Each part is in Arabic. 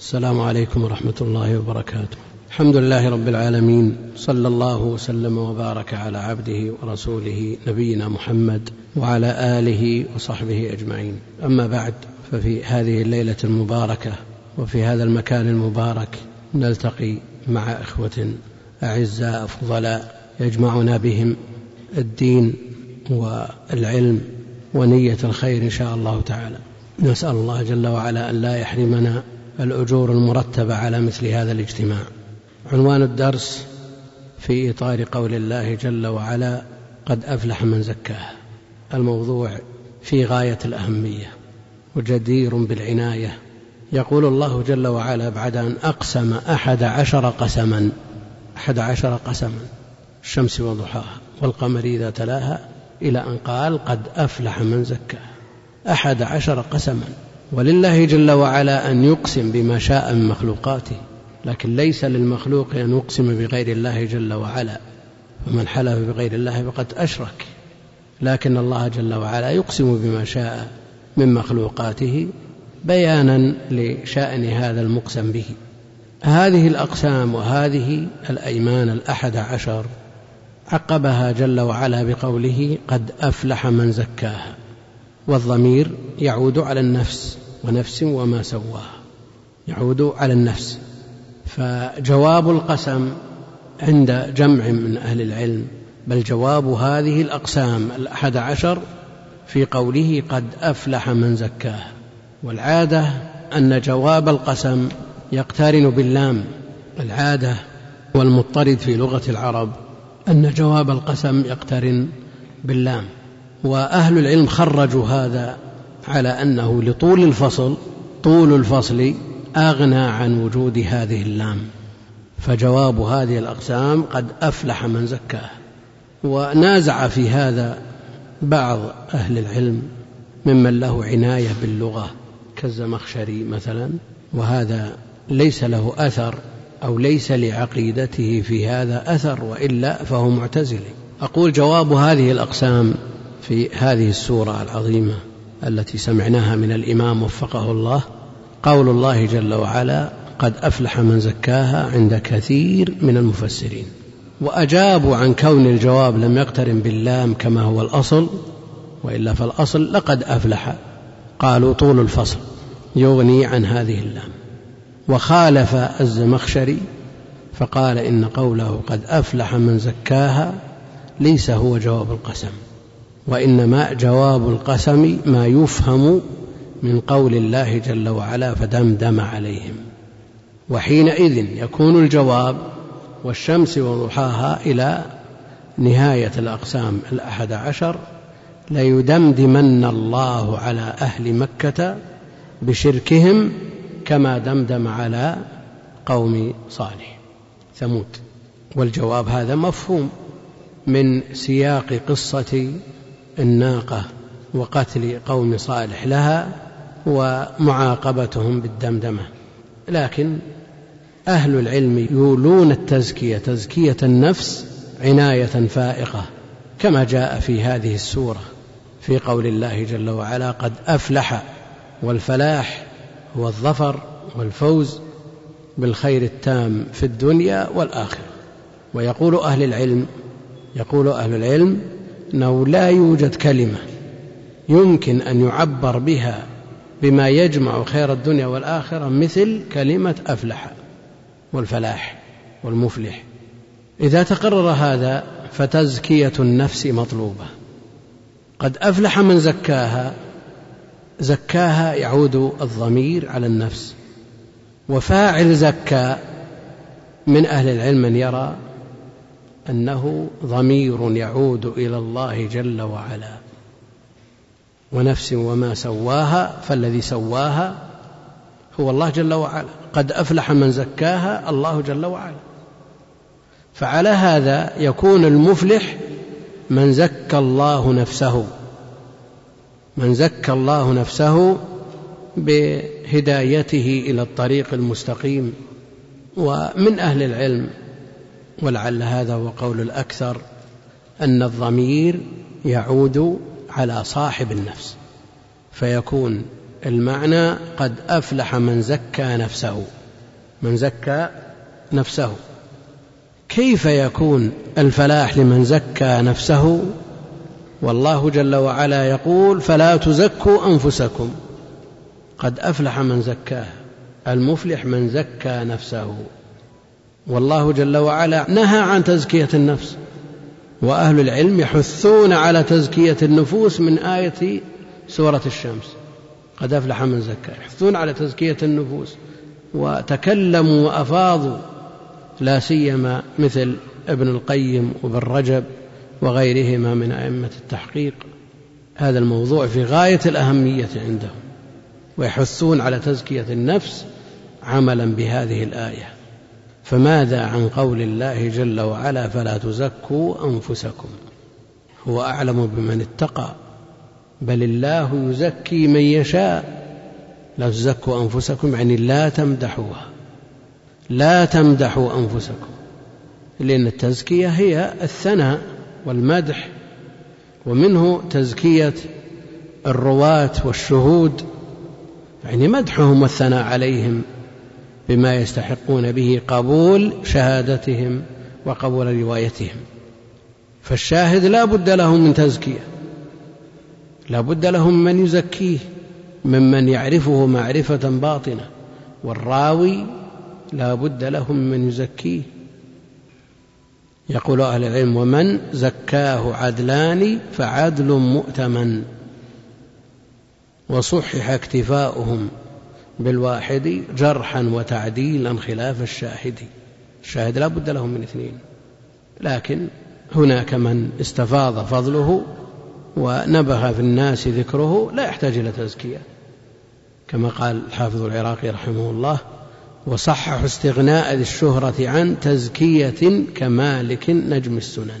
السلام عليكم ورحمة الله وبركاته. الحمد لله رب العالمين صلى الله وسلم وبارك على عبده ورسوله نبينا محمد وعلى آله وصحبه أجمعين. أما بعد ففي هذه الليلة المباركة وفي هذا المكان المبارك نلتقي مع إخوة أعزاء فضلاء يجمعنا بهم الدين والعلم ونية الخير إن شاء الله تعالى. نسأل الله جل وعلا أن لا يحرمنا الأجور المرتبة على مثل هذا الاجتماع. عنوان الدرس في إطار قول الله جل وعلا قد أفلح من زكاها الموضوع في غاية الأهمية وجدير بالعناية. يقول الله جل وعلا بعد أن أقسم أحد عشر قسما أحد عشر قسما الشمس وضحاها والقمر إذا تلاها إلى أن قال قد أفلح من زكاها أحد عشر قسما. ولله جل وعلا أن يقسم بما شاء من مخلوقاته لكن ليس للمخلوق أن يقسم بغير الله جل وعلا ومن حلف بغير الله فقد أشرك لكن الله جل وعلا يقسم بما شاء من مخلوقاته بيانا لشأن هذا المقسم به. هذه الأقسام وهذه الأيمان الأحد عشر عقبها جل وعلا بقوله قد أفلح من زكاها والضمير يعود على النفس ونفس وما سواها يعود على النفس. فجواب القسم عند جمع من أهل العلم بل جواب هذه الأقسام الأحد عشر في قوله قد أفلح من زكاها والعادة أن جواب القسم يقترن باللام. العادة والمضطرد في لغة العرب أن جواب القسم يقترن باللام. وأهل العلم خرجوا هذا على أنه لطول الفصل طول الفصل أغنى عن وجود هذه اللام. فجواب هذه الأقسام قد أفلح من زكاه ونازع في هذا بعض أهل العلم ممن له عناية باللغة كالزمخشري مثلا وهذا ليس له أثر أو ليس لعقيدته في هذا أثر وإلا فهو معتزلي. أقول جواب هذه الأقسام في هذه السورة العظيمة. التي سمعناها من الإمام وفقه الله قول الله جل وعلا قد أفلح من زكاها عند كثير من المفسرين. وأجابوا عن كون الجواب لم يقترن باللام كما هو الأصل وإلا فالأصل لقد أفلح قالوا طول الفصل يغني عن هذه اللام. وخالف الزمخشري فقال إن قوله قد أفلح من زكاها ليس هو جواب القسم. وإنما جواب القسم ما يفهم من قول الله جل وعلا فدمدم عليهم. وحينئذ يكون الجواب والشمس وضحاها إلى نهاية الأقسام الأحد عشر ليدمدمن الله على أهل مكة بشركهم كما دمدم على قوم صالح. ثمود. والجواب هذا مفهوم من سياق قصة الناقة وقتل قوم صالح لها ومعاقبتهم بالدمدمة. لكن أهل العلم يولون التزكية تزكية النفس عناية فائقة كما جاء في هذه السورة في قول الله جل وعلا قد أفلح والفلاح هو الظفر والفوز بالخير التام في الدنيا والآخرة. ويقول أهل العلم يقول أهل العلم أنه لا يوجد كلمة يمكن أن يعبر بها بما يجمع خير الدنيا والآخرة مثل كلمة أفلح والفلاح والمفلح. إذا تقرر هذا فتزكية النفس مطلوبة. قد أفلح من زكاها زكاها يعود الضمير على النفس. وفاعل زكى من أهل العلم من يرى أنه ضمير يعود إلى الله جل وعلا. ونفس وما سواها فالذي سواها هو الله جل وعلا. قد أفلح من زكاها الله جل وعلا. فعلى هذا يكون المفلح من زكى الله نفسه. من زكى الله نفسه بهدايته إلى الطريق المستقيم. ومن أهل العلم ولعل هذا هو قول الأكثر أن الضمير يعود على صاحب النفس فيكون المعنى قد أفلح من زكى نفسه من زكى نفسه. كيف يكون الفلاح لمن زكى نفسه؟ والله جل وعلا يقول فلا تزكوا أنفسكم. قد أفلح من زكاها المفلح من زكى نفسه. والله جل وعلا نهى عن تزكية النفس. وأهل العلم يحثون على تزكية النفوس من آية سورة الشمس. قد أفلح من زكاها يحثون على تزكية النفوس. وتكلموا وأفاضوا. لا سيما مثل ابن القيم وابن رجب وغيرهما من أئمة التحقيق. هذا الموضوع في غاية الأهمية عندهم. ويحثون على تزكية النفس عملا بهذه الآية. فماذا عن قول الله جل وعلا فلا تزكوا أنفسكم؟ هو أعلم بمن اتقى بل الله يزكي من يشاء. لا تزكوا أنفسكم يعني لا تمدحوها. لا تمدحوا أنفسكم لأن التزكية هي الثناء والمدح. ومنه تزكية الرواة والشهود يعني مدحهم والثناء عليهم. بما يستحقون به قبول شهادتهم وقبول روايتهم. فالشاهد لا بد له من تزكية لا بد له من يزكيه ممن يعرفه معرفة باطنة والراوي لا بد له من يزكيه. يقول أهل العلم ومن زكاه عدلان فعدل مؤتمن وصحح اكتفاؤهم بالواحد جرحا وتعديلا خلاف الشاهد. الشاهد لا بد له من اثنين. لكن هناك من استفاض فضله ونبه في الناس ذكره لا يحتاج إلى تزكية. كما قال الحافظ العراقي رحمه الله وصححوا استغناء ذي الشهرة عن تزكية كمالك نجم السنن.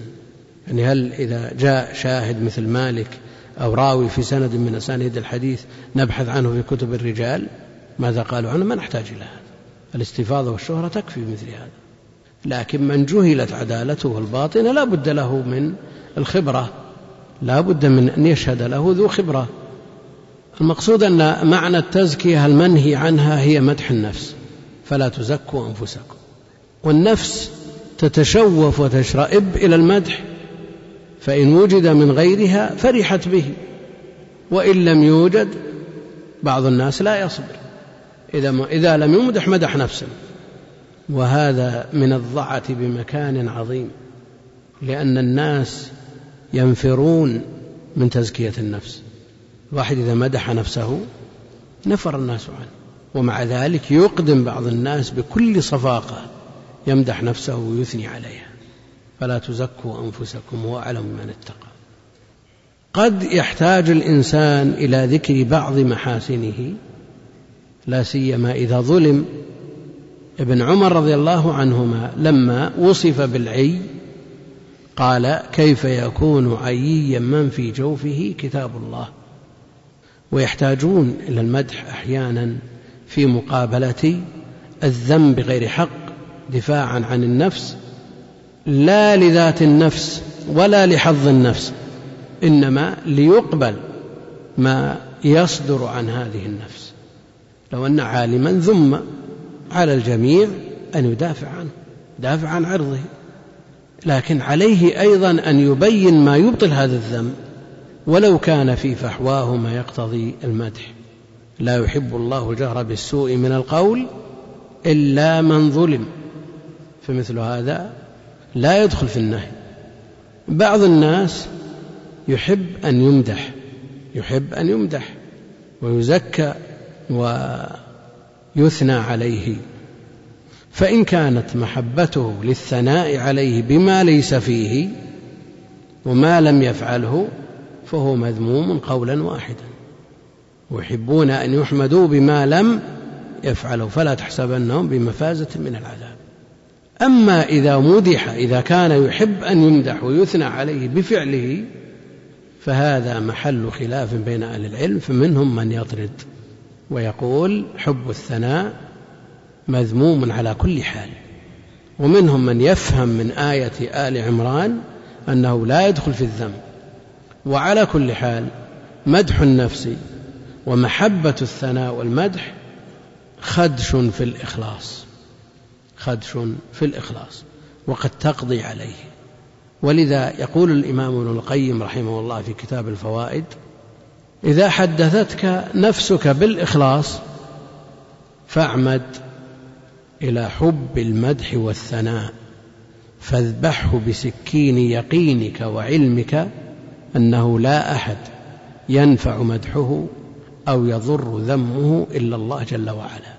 يعني هل إذا جاء شاهد مثل مالك أو راوي في سند من أسانيد الحديث نبحث عنه في كتب الرجال؟ ماذا قالوا عنه؟ ما نحتاج إلى هذا. الاستفاضة والشهرة تكفي مثل هذا. لكن من جهلت عدالته الباطنة لا بد له من الخبرة. لا بد من أن يشهد له ذو خبرة. المقصود أن معنى التزكية المنهي عنها هي مدح النفس. فلا تزكوا أنفسكم. والنفس تتشوف وتشرئب إلى المدح فإن وجد من غيرها فرحت به. وإن لم يوجد بعض الناس لا يصبر. إذا, إذا لم يمدح مدح نفسه. وهذا من الضعة بمكان عظيم لأن الناس ينفرون من تزكية النفس. الواحد إذا مدح نفسه نفر الناس عنه ومع ذلك يقدم بعض الناس بكل صفاقة يمدح نفسه ويثني عليها. فلا تزكوا أنفسكم هو أعلم من اتقى. قد يحتاج الإنسان إلى ذكر بعض محاسنه لا سيما إذا ظلم ابن عمر رضي الله عنهما لما وصف بالعي قال كيف يكون عييا من في جوفه كتاب الله؟ ويحتاجون إلى المدح أحيانا في مقابلة الذنب بغير حق دفاعا عن النفس لا لذات النفس ولا لحظ النفس إنما ليقبل ما يصدر عن هذه النفس. لو أن عالما ذم على الجميع أن يدافع عنه يدافع عن عرضه. لكن عليه أيضا أن يبين ما يبطل هذا الذنب ولو كان في فحواه ما يقتضي المدح. لا يحب الله الجهر بالسوء من القول إلا من ظلم. فمثل هذا لا يدخل في النهي. بعض الناس يحب أن يمدح يحب أن يمدح ويزكى ويثنى عليه. فإن كانت محبته للثناء عليه بما ليس فيه وما لم يفعله فهو مذموم قولا واحدا. ويحبون أن يحمدوا بما لم يفعلوا فلا تحسبنهم بمفازة من العذاب. أما إذا مدح إذا كان يحب أن يمدح ويثنى عليه بفعله فهذا محل خلاف بين أهل العلم فمنهم من يطرد. ويقول حب الثناء مذموم على كل حال. ومنهم من يفهم من آية آل عمران أنه لا يدخل في الذنب. وعلى كل حال مدح النفس ومحبة الثناء والمدح خدش في الإخلاص. خدش في الإخلاص وقد تقضي عليه. ولذا يقول الإمام ابن القيم رحمه الله في كتاب الفوائد إذا حدثتك نفسك بالإخلاص فاعمد إلى حب المدح والثناء فاذبحه بسكين يقينك وعلمك أنه لا أحد ينفع مدحه أو يضر ذمه إلا الله جل وعلا.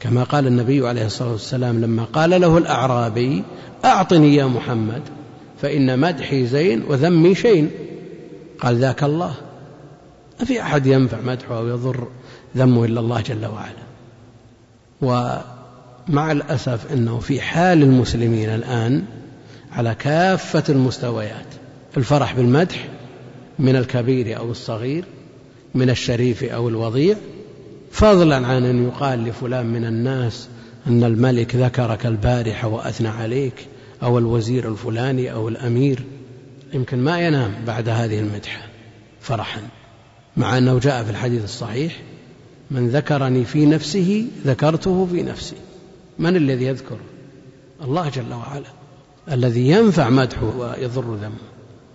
كما قال النبي عليه الصلاة والسلام لما قال له الأعرابي أعطني يا محمد فإن مدحي زين وذمي شين. قال ذاك الله. ما في أحد ينفع مدحه أو يضر ذمه إلا الله جل وعلا. ومع الأسف أنه في حال المسلمين الآن على كافة المستويات الفرح بالمدح من الكبير أو الصغير من الشريف أو الوضيع فضلا عن أن يقال لفلان من الناس أن الملك ذكرك البارحة وأثنى عليك أو الوزير الفلاني أو الأمير. يمكن ما ينام بعد هذه المدحة فرحا. مع أنه جاء في الحديث الصحيح من ذكرني في نفسه ذكرته في نفسي. من الذي يذكر؟ الله جل وعلا. الذي ينفع مدحه ويضر ذمه.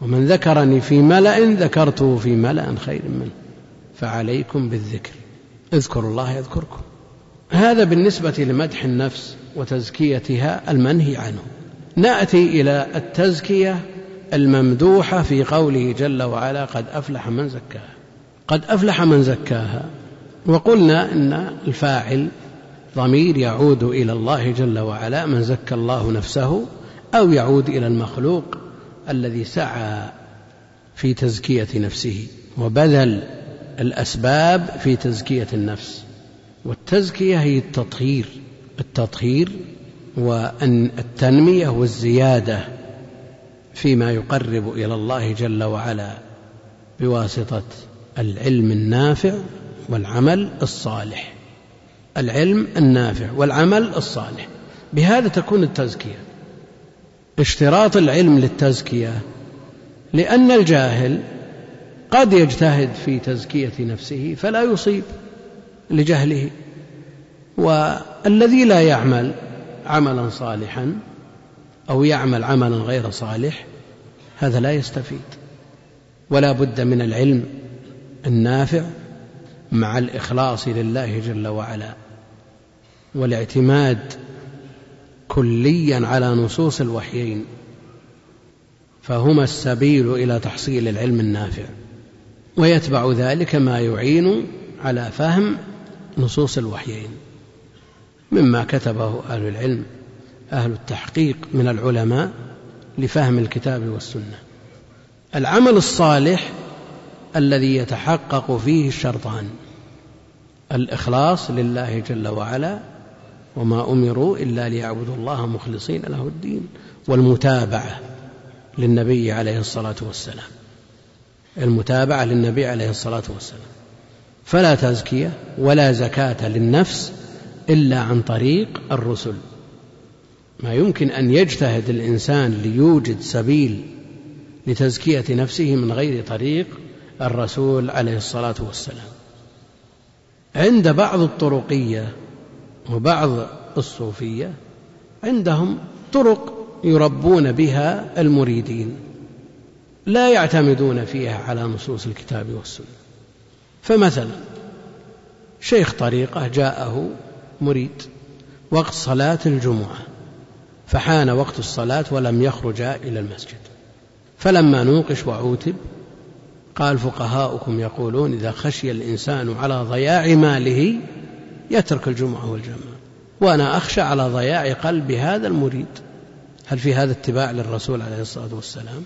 ومن ذكرني في ملأ ذكرته في ملأ خير منه. فعليكم بالذكر. اذكروا الله يذكركم. هذا بالنسبة لمدح النفس وتزكيتها المنهي عنه. نأتي إلى التزكية الممدوحة في قوله جل وعلا قد أفلح من زكاها. قد أفلح من زكاها. وقلنا إن الفاعل ضمير يعود إلى الله جل وعلا من زكى الله نفسه أو يعود إلى المخلوق الذي سعى في تزكية نفسه وبذل الأسباب في تزكية النفس. والتزكية هي التطهير. التطهير والتنمية والزيادة فيما يقرب إلى الله جل وعلا بواسطة العلم النافع والعمل الصالح. العلم النافع والعمل الصالح. بهذا تكون التزكية. اشتراط العلم للتزكية. لأن الجاهل قد يجتهد في تزكية نفسه فلا يصيب لجهله. والذي لا يعمل عملا صالحا أو يعمل عملا غير صالح هذا لا يستفيد. ولا بد من العلم النافع مع الإخلاص لله جل وعلا والاعتماد كليا على نصوص الوحيين فهما السبيل إلى تحصيل العلم النافع ويتبع ذلك ما يعين على فهم نصوص الوحيين. مما كتبه أهل العلم أهل التحقيق من العلماء لفهم الكتاب والسنة. العمل الصالح الذي يتحقق فيه الشرطان. الإخلاص لله جل وعلا وما أمروا إلا ليعبدوا الله مخلصين له الدين والمتابعة للنبي عليه الصلاة والسلام. المتابعة للنبي عليه الصلاة والسلام. فلا تزكية ولا زكاة للنفس إلا عن طريق الرسل. ما يمكن أن يجتهد الإنسان ليوجد سبيل لتزكية نفسه من غير طريق الرسول عليه الصلاة والسلام. عند بعض الطرقية وبعض الصوفية عندهم طرق يربون بها المريدين لا يعتمدون فيها على نصوص الكتاب والسنة. فمثلا شيخ طريقة جاءه مريد وقت صلاة الجمعة فحان وقت الصلاة ولم يخرجا إلى المسجد. فلما نوقش وعوتب قال فقهاؤكم يقولون إذا خشي الإنسان على ضياع ماله يترك الجمعة والجماعة. وأنا أخشى على ضياع قلب هذا المريد. هل في هذا اتباع للرسول عليه الصلاة والسلام؟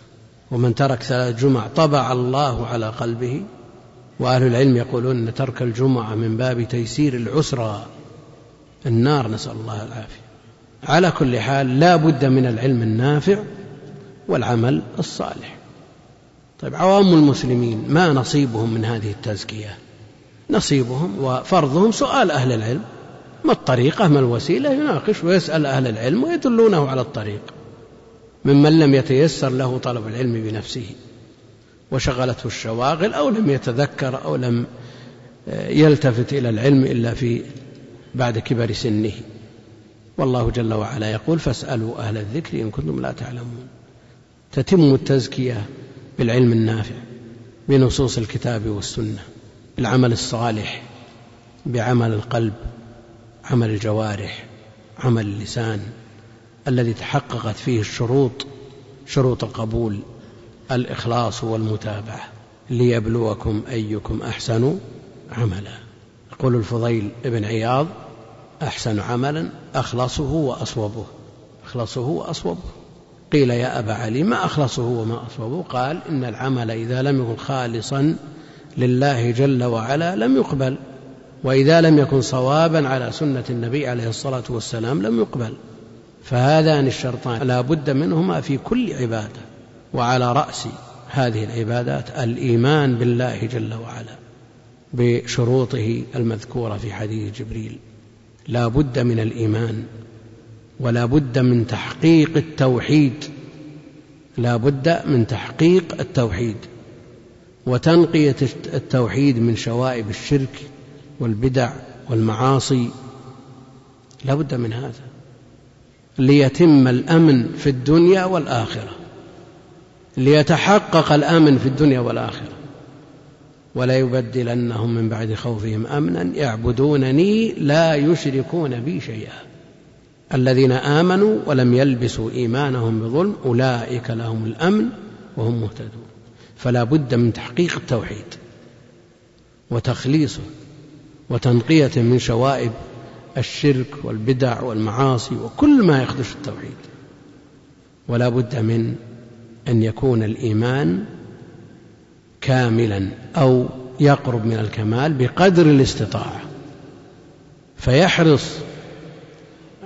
ومن ترك ثلاث جمع طبع الله على قلبه؟ وأهل العلم يقولون أن ترك الجمعة من باب تيسير العسرى. النار نسأل الله العافية. على كل حال لا بد من العلم النافع والعمل الصالح. طيب عوام المسلمين ما نصيبهم من هذه التزكية؟ نصيبهم وفرضهم سؤال أهل العلم. ما الطريقة؟ ما الوسيلة؟ يناقش ويسأل أهل العلم ويدلونه على الطريق. ممن لم يتيسر له طلب العلم بنفسه وشغلته الشواغل أو لم يتذكر أو لم يلتفت إلى العلم إلا في بعد كبر سنه. والله جل وعلا يقول فاسألوا أهل الذكر إن كنتم لا تعلمون. تتم التزكية بالعلم النافع بنصوص الكتاب والسنة العمل الصالح بعمل القلب عمل الجوارح عمل اللسان الذي تحققت فيه الشروط شروط القبول الإخلاص والمتابعة. ليبلوكم أيكم أحسن عملا. يقول الفضيل بن عياض أحسن عملا أخلصه وأصوبه. أخلصه وأصوبه. قيل يا أبا علي ما أخلصه وما أصوبه قال إن العمل إذا لم يكن خالصا لله جل وعلا لم يقبل وإذا لم يكن صوابا على سنة النبي عليه الصلاة والسلام لم يقبل. فهذان الشرطان لا بد منهما في كل عبادة وعلى رأس هذه العبادات الإيمان بالله جل وعلا بشروطه المذكورة في حديث جبريل. لا بد من الإيمان. ولا بد من تحقيق التوحيد. لا بد من تحقيق التوحيد. وتنقية التوحيد من شوائب الشرك والبدع والمعاصي. لا بد من هذا. ليتم الأمن في الدنيا والآخرة. ليتحقق الأمن في الدنيا والآخرة. ولا يبدلنهم من بعد خوفهم أمنا يعبدونني لا يشركون بي شيئا. الذين آمنوا ولم يلبسوا إيمانهم بظلم أولئك لهم الأمن وهم مهتدون. فلا بد من تحقيق التوحيد وتخليصه وتنقية من شوائب الشرك والبدع والمعاصي وكل ما يخدش التوحيد. ولا بد من أن يكون الإيمان كاملا أو يقرب من الكمال بقدر الاستطاعة. فيحرص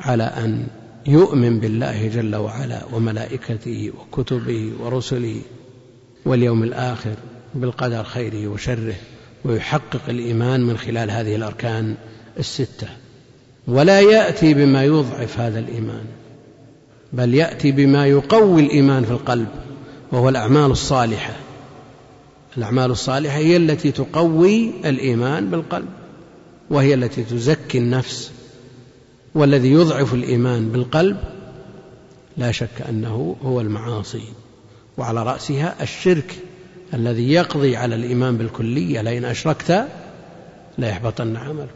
على أن يؤمن بالله جل وعلا وملائكته وكتبه ورسله واليوم الآخر بالقدر خيره وشره ويحقق الإيمان من خلال هذه الأركان الستة. ولا يأتي بما يضعف هذا الإيمان بل يأتي بما يقوي الإيمان في القلب وهو الأعمال الصالحة. الأعمال الصالحة هي التي تقوي الإيمان بالقلب وهي التي تزكي النفس والذي يضعف الإيمان بالقلب لا شك أنه هو المعاصي وعلى رأسها الشرك الذي يقضي على الإيمان بالكلية لئن أشركت ليحبطن عملك.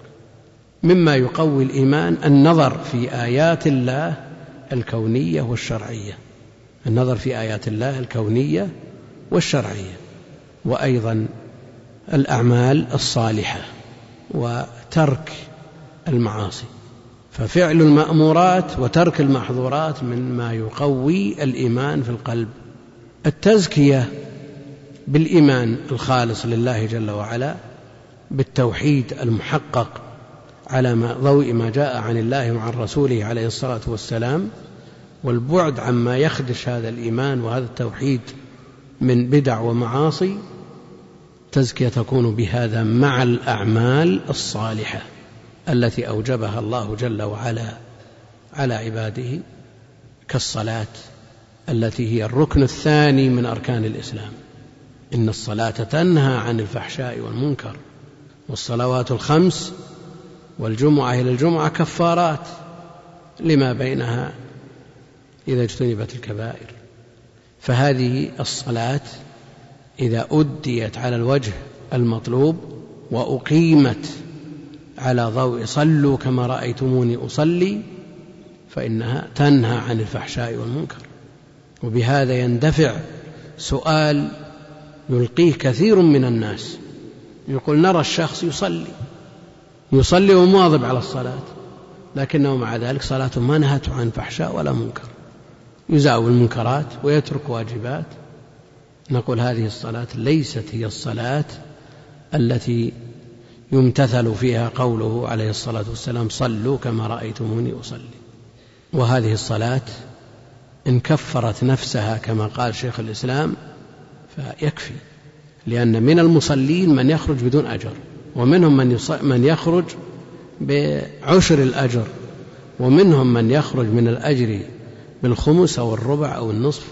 مما يقوي الإيمان النظر في آيات الله الكونية والشرعية. النظر في آيات الله الكونية والشرعية وأيضا الأعمال الصالحة وترك المعاصي. ففعل المأمورات وترك المحظورات مما يقوي الإيمان في القلب. التزكية بالإيمان الخالص لله جل وعلا بالتوحيد المحقق على ما ضوء ما جاء عن الله وعن رسوله عليه الصلاة والسلام والبعد عما يخدش هذا الإيمان وهذا التوحيد من بدع ومعاصي تزكية تكون بهذا مع الأعمال الصالحة. التي أوجبها الله جل وعلا على عباده كالصلاة التي هي الركن الثاني من أركان الإسلام. إن الصلاة تنهى عن الفحشاء والمنكر والصلوات الخمس والجمعة إلى الجمعة كفارات لما بينها إذا اجتنبت الكبائر. فهذه الصلاة إذا أديت على الوجه المطلوب وأقيمت على ضوء صلوا كما رأيتموني أصلي فإنها تنهى عن الفحشاء والمنكر. وبهذا يندفع سؤال يلقيه كثير من الناس. يقول نرى الشخص يصلي. يصلي ومواظب على الصلاة لكنه مع ذلك صلاته ما نهته عن فحشاء ولا منكر. يزاول المنكرات ويترك واجبات. نقول هذه الصلاة ليست هي الصلاة التي يمتثل فيها قوله عليه الصلاة والسلام صلوا كما رأيتموني أصلي. وهذه الصلاة إن كفرت نفسها كما قال شيخ الإسلام فيكفي لأن من المصلين من يخرج بدون أجر ومنهم من, من يخرج بعشر الأجر ومنهم من يخرج من الأجر بالخمس أو الربع أو النصف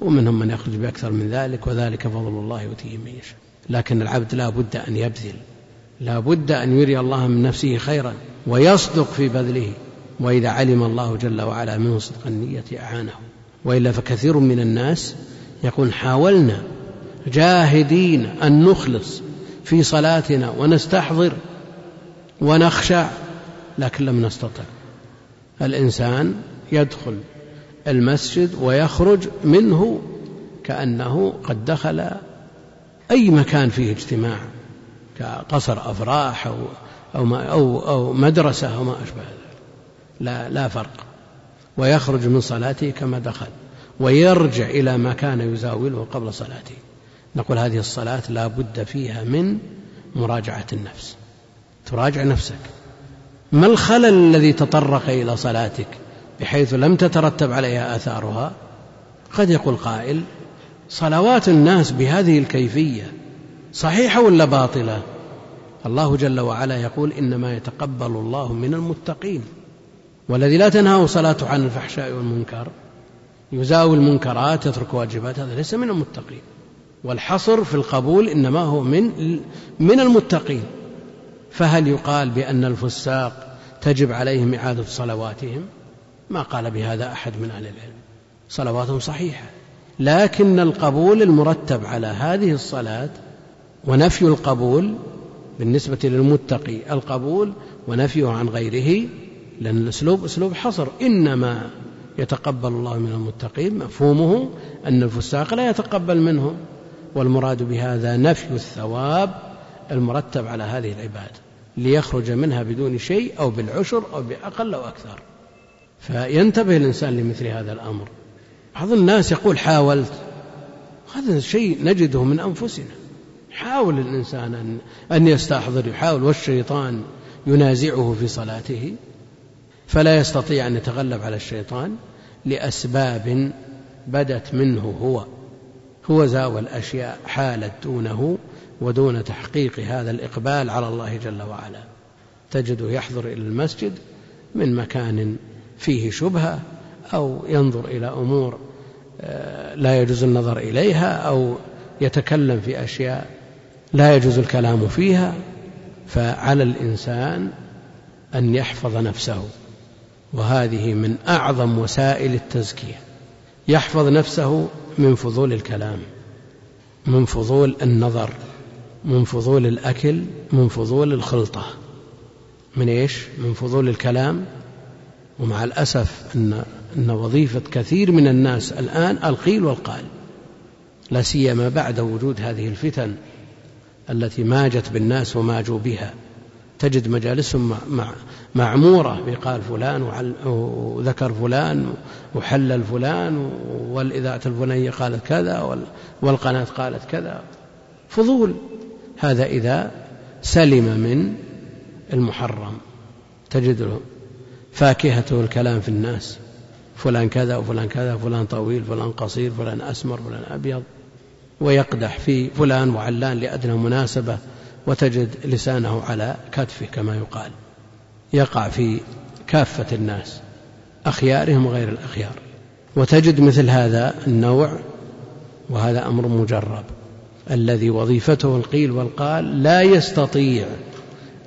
ومنهم من يخرج بأكثر من ذلك وذلك فضل الله يؤتيه من يشاء. لكن العبد لا بد أن يبذل لا بد أن يري الله من نفسه خيرا ويصدق في بذله. وإذا علم الله جل وعلا منه صدق النية أعانه. وإلا فكثير من الناس يقول حاولنا جاهدين أن نخلص في صلاتنا ونستحضر ونخشع لكن لم نستطع. الإنسان يدخل المسجد ويخرج منه كأنه قد دخل أي مكان فيه اجتماع. كقصر أفراح أو أو أو, أو مدرسة أو ما أشبه ذلك. لا لا فرق. ويخرج من صلاته كما دخل ويرجع إلى ما كان يزاوله قبل صلاته. نقول هذه الصلاة لا بد فيها من مراجعة النفس. تراجع نفسك. ما الخلل الذي تطرق إلى صلاتك بحيث لم تترتب عليها آثارها؟ قد يقول قائل صلوات الناس بهذه الكيفية صحيحة ولا باطلة؟ الله جل وعلا يقول إنما يتقبل الله من المتقين والذي لا تنهاه صلاته عن الفحشاء والمنكر يزاوي المنكرات يترك واجبات هذا ليس من المتقين والحصر في القبول إنما هو من من المتقين. فهل يقال بأن الفساق تجب عليهم إعادة صلواتهم؟ ما قال بهذا أحد من أهل العلم صلواتهم صحيحة لكن القبول المرتب على هذه الصلاة ونفي القبول بالنسبة للمتقي القبول ونفيه عن غيره لأن الأسلوب أسلوب حصر. إنما يتقبل الله من المتقين مفهومه أن الفساق لا يتقبل منهم والمراد بهذا نفي الثواب المرتب على هذه العبادة ليخرج منها بدون شيء أو بالعشر أو بأقل أو أكثر. فينتبه الإنسان لمثل هذا الأمر. بعض الناس يقول حاولت. هذا شيء نجده من أنفسنا. حاول الإنسان أن أن يستحضر يحاول والشيطان ينازعه في صلاته فلا يستطيع أن يتغلب على الشيطان لأسباب بدت منه هو. هو زاوى الأشياء حالت دونه ودون تحقيق هذا الإقبال على الله جل وعلا. تجده يحضر إلى المسجد من مكان فيه شبهة أو ينظر إلى أمور آه، لا يجوز النظر إليها أو يتكلم في أشياء لا يجوز الكلام فيها فعلى الإنسان أن يحفظ نفسه. وهذه من أعظم وسائل التزكية. يحفظ نفسه من فضول الكلام من فضول النظر من فضول الأكل من فضول الخلطة. من إيش؟ من فضول الكلام. ومع الأسف أن أن وظيفة كثير من الناس الآن القيل والقال. لا سيما بعد وجود هذه الفتن. التي ماجت بالناس وماجوا بها. تجد مجالسهم مع معمورة بقال فلان وذكر فلان وحلل فلان والإذاعة الفلانية قالت كذا والقناة قالت كذا. فضول. هذا إذا سلم من المحرم. تجد فاكهته الكلام في الناس. فلان كذا وفلان كذا فلان طويل فلان قصير فلان أسمر فلان أبيض. ويقدح في فلان وعلان لأدنى مناسبة وتجد لسانه على كتفه كما يقال. يقع في كافة الناس أخيارهم وغير الأخيار. وتجد مثل هذا النوع وهذا أمر مجرب. الذي وظيفته القيل والقال لا يستطيع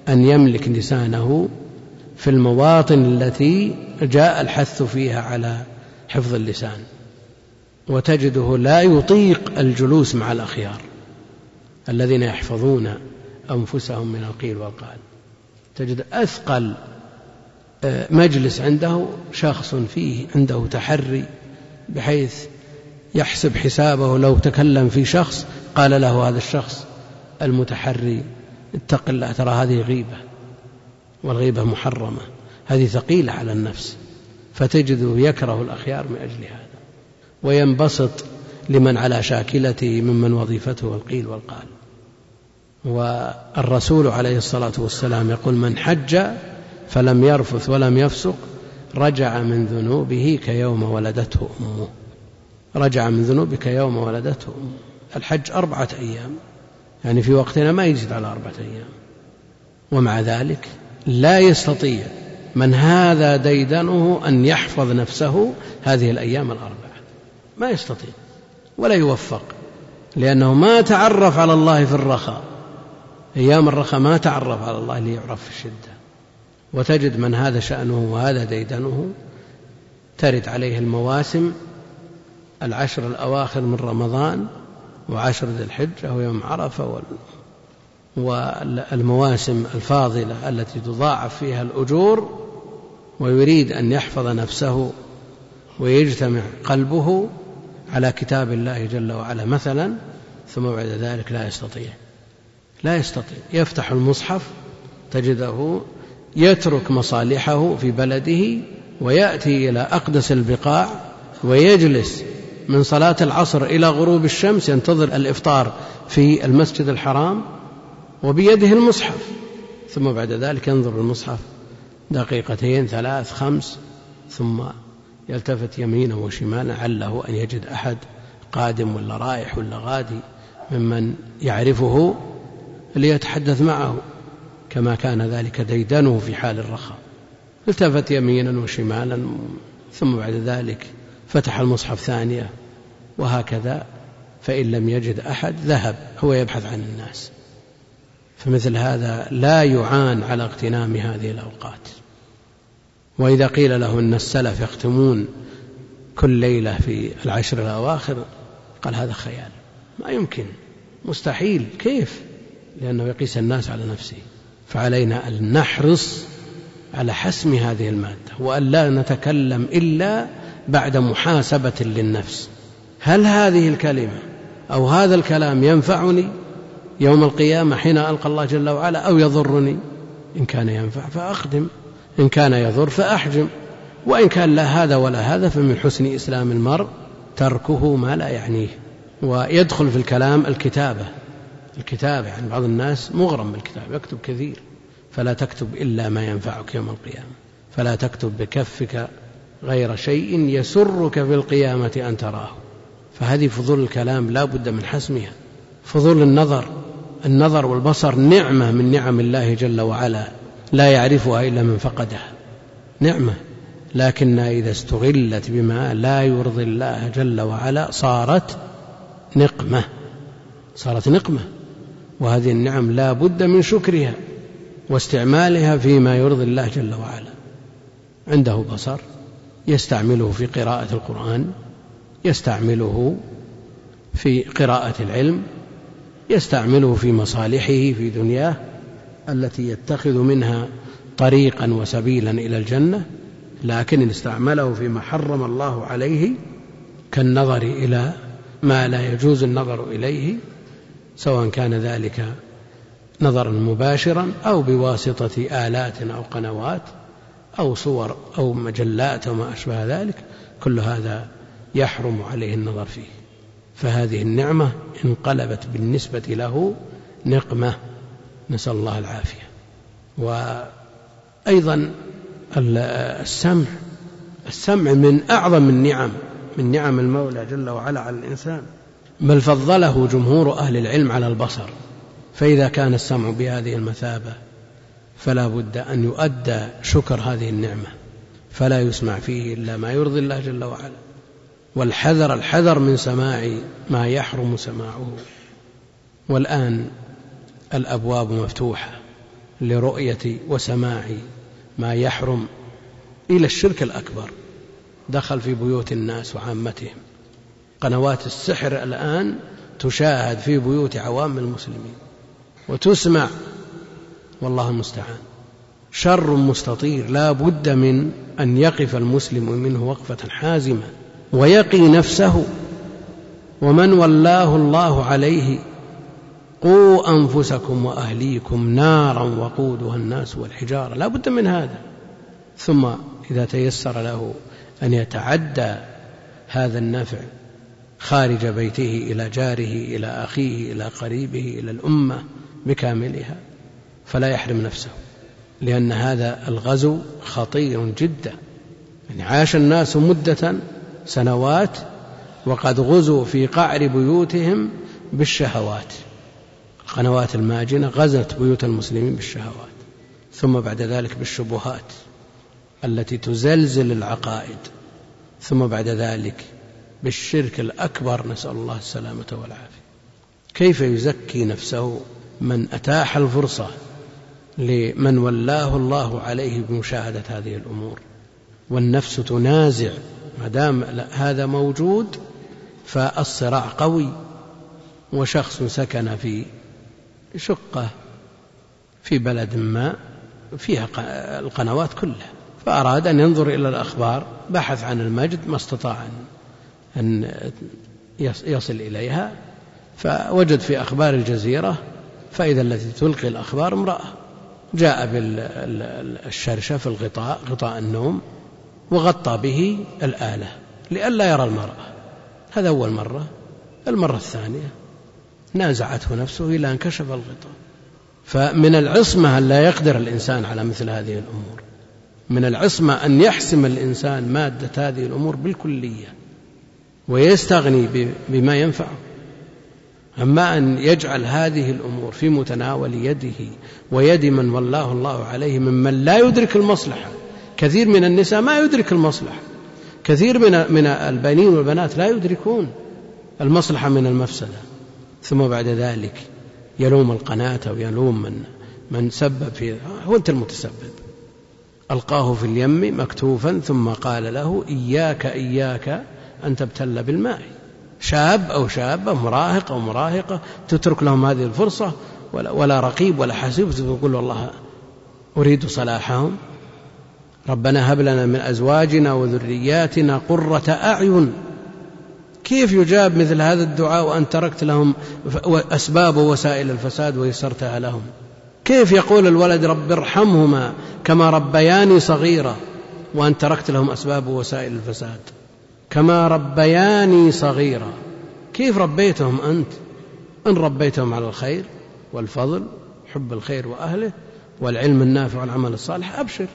أن يملك لسانه في المواطن التي جاء الحث فيها على حفظ اللسان. وتجده لا يطيق الجلوس مع الأخيار الذين يحفظون أنفسهم من القيل والقال. تجد أثقل آه، مجلس عنده شخص فيه عنده تحري بحيث يحسب حسابه لو تكلم في شخص قال له هذا الشخص المتحري اتق الله ترى هذه غيبة والغيبة محرمة هذه ثقيلة على النفس فتجده يكره الأخيار من أجل هذا وينبسط لمن على شاكلته ممن وظيفته القيل والقال. والرسول عليه الصلاة والسلام يقول من حج فلم يرفث ولم يفسق رجع من ذنوبه كيوم ولدته أمه. رجع من ذنوبك يوم ولدته أمه. الحج أربعة أيام. يعني في وقتنا ما يزيد على أربعة أيام. ومع ذلك لا يستطيع من هذا ديدنه أن يحفظ نفسه هذه الأيام الأربعة. ما يستطيع ولا يوفق لأنه ما تعرف على الله في الرخاء. أيام الرخاء ما تعرف على الله ليعرف في الشدة. وتجد من هذا شأنه وهذا ديدنه. ترد عليه المواسم العشر الأواخر من رمضان وعشر ذي الحجة ويوم عرفة والمواسم الفاضلة التي تضاعف فيها الأجور ويريد أن يحفظ نفسه ويجتمع قلبه على كتاب الله جل وعلا مثلا ثم بعد ذلك لا يستطيع. لا يستطيع. يفتح المصحف تجده يترك مصالحه في بلده ويأتي إلى أقدس البقاع ويجلس من صلاة العصر إلى غروب الشمس ينتظر الإفطار في المسجد الحرام وبيده المصحف. ثم بعد ذلك ينظر المصحف دقيقتين ثلاث خمس ثم يلتفت يمينا وشمالا عله أن يجد أحد قادم ولا رايح ولا غادي ممن يعرفه ليتحدث معه كما كان ذلك ديدنه في حال الرخاء. التفت يمينا وشمالا ثم بعد ذلك فتح المصحف ثانية وهكذا فإن لم يجد أحد ذهب هو يبحث عن الناس. فمثل هذا لا يعان على اغتنام هذه الأوقات. وإذا قيل له أن السلف يختمون كل ليلة في العشر الأواخر قال هذا خيال. ما يمكن. مستحيل. كيف؟ لأنه يقيس الناس على نفسه. فعلينا أن نحرص على حسم هذه المادة وأن لا نتكلم إلا بعد محاسبة للنفس. هل هذه الكلمة أو هذا الكلام ينفعني يوم القيامة حين ألقى الله جل وعلا أو يضرني؟ إن كان ينفع فأخدم إن كان يضر فأحجم وإن كان لا هذا ولا هذا فمن حسن إسلام المرء تركه ما لا يعنيه. ويدخل في الكلام الكتابة الكتابة يعني بعض الناس مغرم بالكتاب يكتب كثير فلا تكتب إلا ما ينفعك يوم القيامة فلا تكتب بكفك غير شيء يسرك في القيامة أن تراه. فهذه فضول الكلام لا بد من حسمها فضول النظر النظر والبصر نعمة من نعم الله جل وعلا. لا يعرفها إلا من فقدها. نعمة. لكنها إذا استغلت بما لا يرضي الله جل وعلا صارت نقمة. صارت نقمة. وهذه النعم لا بد من شكرها واستعمالها فيما يرضي الله جل وعلا. عنده بصر. يستعمله في قراءة القرآن. يستعمله في قراءة العلم. يستعمله في مصالحه في دنياه. التي يتخذ منها طريقا وسبيلا إلى الجنة لكن إن استعمله فيما حرم الله عليه كالنظر إلى ما لا يجوز النظر إليه سواء كان ذلك نظرا مباشرا أو بواسطة آلات أو قنوات أو صور أو مجلات أو ما أشبه ذلك كل هذا يحرم عليه النظر فيه. فهذه النعمة انقلبت بالنسبة له نقمة. نسأل الله العافية. وأيضا السمع السمع من أعظم النعم من نعم المولى جل وعلا على الإنسان. بل فضله جمهور أهل العلم على البصر. فإذا كان السمع بهذه المثابة فلا بد أن يؤدى شكر هذه النعمة. فلا يسمع فيه إلا ما يرضي الله جل وعلا. والحذر الحذر من سماع ما يحرم سماعه. والآن الأبواب مفتوحة لرؤية وسماع ما يحرم إلى الشرك الأكبر. دخل في بيوت الناس وعامتهم. قنوات السحر الآن تشاهد في بيوت عوام المسلمين وتسمع. والله المستعان. شر مستطير. لا بد من أن يقف المسلم منه وقفة حازمة ويقي نفسه. ومن ولاه الله عليه قوا أنفسكم وأهليكم نارا وقودها الناس والحجارة. لا بد من هذا. ثم إذا تيسر له أن يتعدى هذا النفع خارج بيته إلى جاره إلى أخيه إلى قريبه إلى الأمة بكاملها فلا يحرم نفسه لأن هذا الغزو خطير جدا. يعني عاش الناس مدة سنوات وقد غزوا في قعر بيوتهم بالشهوات. القنوات الماجنة غزت بيوت المسلمين بالشهوات ثم بعد ذلك بالشبهات التي تزلزل العقائد ثم بعد ذلك بالشرك الأكبر نسأل الله السلامة والعافية. كيف يزكي نفسه من أتاح الفرصة لمن ولاه الله عليه بمشاهدة هذه الأمور؟ والنفس تنازع ما دام هذا موجود فالصراع قوي وشخص سكن في شقة في بلد ما فيها القنوات كلها فأراد أن ينظر إلى الأخبار بحث عن المجد ما استطاع أن يصل إليها فوجد في أخبار الجزيرة فإذا التي تلقي الأخبار امرأة جاء بالشرشة في الغطاء غطاء النوم وغطى به الآلة لئلا يرى المرأة. هذا أول مرة. المرة الثانية. نازعته نفسه إلى أن كشف الغطاء. فمن العصمة أن لا يقدر الإنسان على مثل هذه الأمور. من العصمة أن يحسم الإنسان مادة هذه الأمور بالكلية. ويستغني بما ينفعه أما أن يجعل هذه الأمور في متناول يده ويد من والله الله عليه ممن لا يدرك المصلحة. كثير من النساء ما يدرك المصلحة. كثير من من البنين والبنات لا يدركون المصلحة من المفسدة. ثم بعد ذلك يلوم القناة أو يلوم من من سبب في هو أنت المتسبب. ألقاه في اليم مكتوفا ثم قال له إياك إياك أن تبتل بالماء. شاب أو شابة مراهق أو مراهقة تترك لهم هذه الفرصة ولا, ولا رقيب ولا حسيب تقول والله أريد صلاحهم. ربنا هب لنا من أزواجنا وذرياتنا قرة أعين. كيف يجاب مثل هذا الدعاء وأن تركت لهم أسباب ووسائل الفساد ويسرتها لهم؟ كيف يقول الولد رب ارحمهما كما ربياني صغيرة وأن تركت لهم أسباب ووسائل الفساد؟ كما ربياني صغيرا كيف ربيتهم أنت؟ إن ربيتهم على الخير والفضل حب الخير وأهله والعلم النافع والعمل الصالح أبشر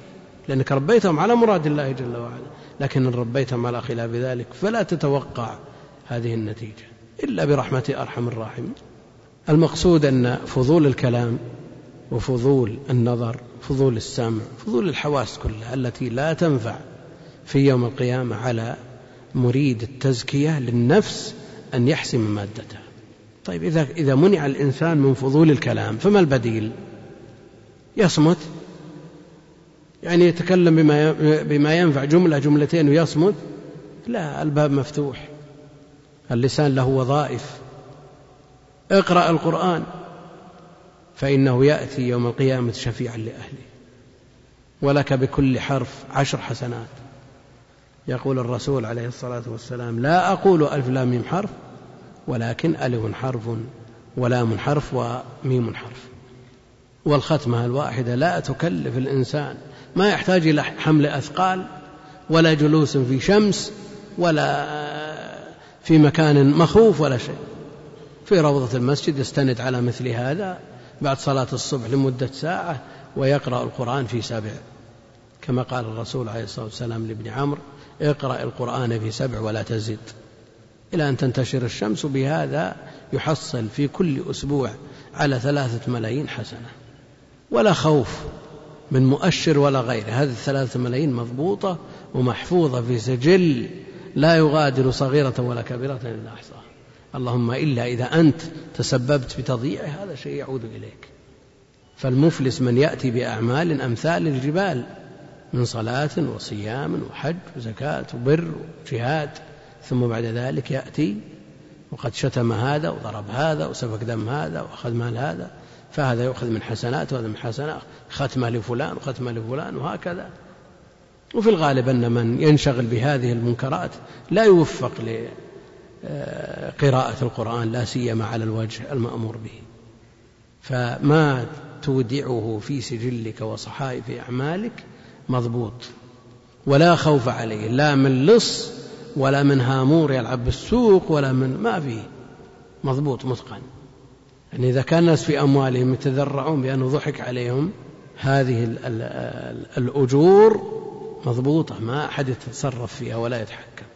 لأنك ربيتهم على مراد الله جل وعلا. لكن إن ربيتهم على خلاف ذلك فلا تتوقع هذه النتيجة. إلا برحمة أرحم الراحمين. المقصود أن فضول الكلام وفضول النظر فضول السمع فضول الحواس كلها التي لا تنفع في يوم القيامة على مريد التزكية للنفس أن يحسم مادتها. طيب إذا إذا منع الإنسان من فضول الكلام فما البديل؟ يصمت. يعني يتكلم بما بما ينفع جملة جملتين ويصمت. لا الباب مفتوح. اللسان له وظائف. اقرأ القرآن فإنه يأتي يوم القيامة شفيعا لأهله. ولك بكل حرف عشر حسنات. يقول الرسول عليه الصلاة والسلام لا أقول ألف لام ميم حرف ولكن ألف حرف ولام حرف وميم حرف. والختمة الواحدة لا تكلف الإنسان ما يحتاج إلى حمل أثقال ولا جلوس في شمس ولا في مكان مخوف ولا شيء. في روضة المسجد يستند على مثل هذا بعد صلاة الصبح لمدة ساعة ويقرأ القرآن في سبع. كما قال الرسول عليه الصلاة والسلام لابن عمرو اقرأ القرآن في سبع ولا تزد. إلى أن تنتشر الشمس بهذا يحصل في كل أسبوع على ثلاثة ملايين حسنة. ولا خوف من مؤشر ولا غيره. هذه الثلاثة ملايين مضبوطة ومحفوظة في سجل لا يغادر صغيرة ولا كبيرة إلا أحصاها. اللهم إلا إذا أنت تسببت بتضييعه هذا شيء يعود إليك. فالمفلس من يأتي بأعمال أمثال الجبال من صلاة وصيام وحج وزكاة وبر وجهاد ثم بعد ذلك يأتي وقد شتم هذا وضرب هذا وسفك دم هذا وأخذ مال هذا فهذا يؤخذ من حسنات وهذا من حسنات ختمة لفلان وختمة لفلان وهكذا. وفي الغالب أن من ينشغل بهذه المنكرات لا يوفق لقراءة القرآن لا سيما على الوجه المأمور به. فما تودعه في سجلك وصحائف أعمالك مضبوط ولا خوف عليه لا من لص ولا من هامور يلعب بالسوق ولا من ما فيه مضبوط متقن. يعني إذا كان الناس في أموالهم يتذرعون بأنه ضحك عليهم هذه الأجور مضبوطة ما أحد يتصرف فيها ولا يتحكم.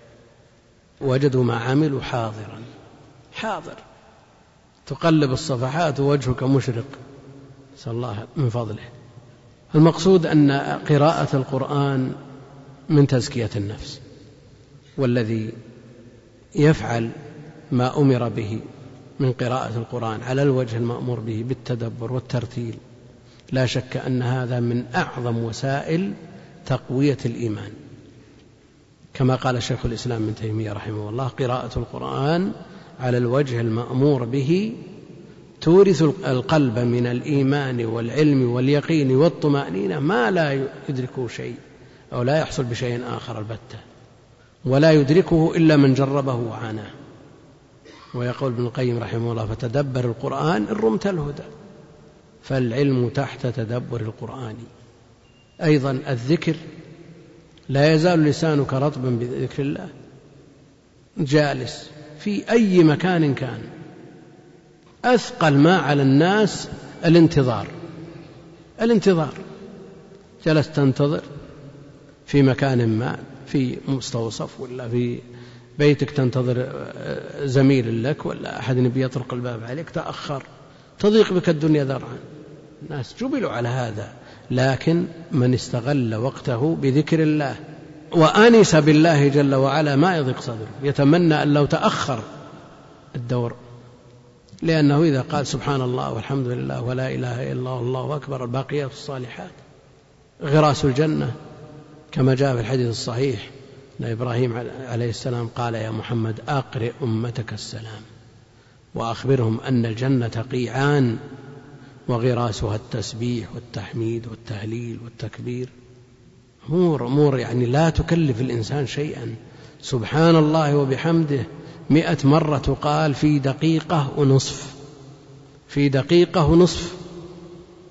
وجدوا ما عملوا حاضرا. حاضر. تقلب الصفحات ووجهك مشرق. نسأل الله من فضله. المقصود أن قراءة القرآن من تزكية النفس. والذي يفعل ما أمر به من قراءة القرآن على الوجه المأمور به بالتدبر والترتيل. لا شك أن هذا من أعظم وسائل تقوية الإيمان. كما قال شيخ الإسلام ابن تيمية رحمه الله قراءة القرآن على الوجه المأمور به تورث القلب من الإيمان والعلم واليقين والطمأنينة ما لا يدركه شيء أو لا يحصل بشيء آخر البتة ولا يدركه إلا من جربه وعاناه. ويقول ابن القيم رحمه الله فتدبر القرآن إن رمت الهدى فالعلم تحت تدبر القرآن. أيضا الذكر لا يزال لسانك رطبا بذكر الله. جالس في أي مكان كان. أثقل ما على الناس الانتظار. الانتظار. جلست تنتظر في مكان ما في مستوصف ولا في بيتك تنتظر زميل لك ولا أحد يبي يطرق الباب عليك. تأخر. تضيق بك الدنيا ذرعا. الناس جبلوا على هذا. لكن من استغل وقته بذكر الله وآنس بالله جل وعلا ما يضيق صدره. يتمنى أن لو تأخر الدور لأنه إذا قال سبحان الله والحمد لله ولا إله إلا الله والله اكبر الباقيات الصالحات. غراس الجنة كما جاء في الحديث الصحيح أن إبراهيم عليه السلام قال يا محمد أقرئ أمتك السلام وأخبرهم أن الجنة قيعان وغراسها التسبيح والتحميد والتهليل والتكبير. أمور أمور يعني لا تكلف الإنسان شيئا. سبحان الله وبحمده مئة مرة تقال في دقيقة ونصف. في دقيقة ونصف.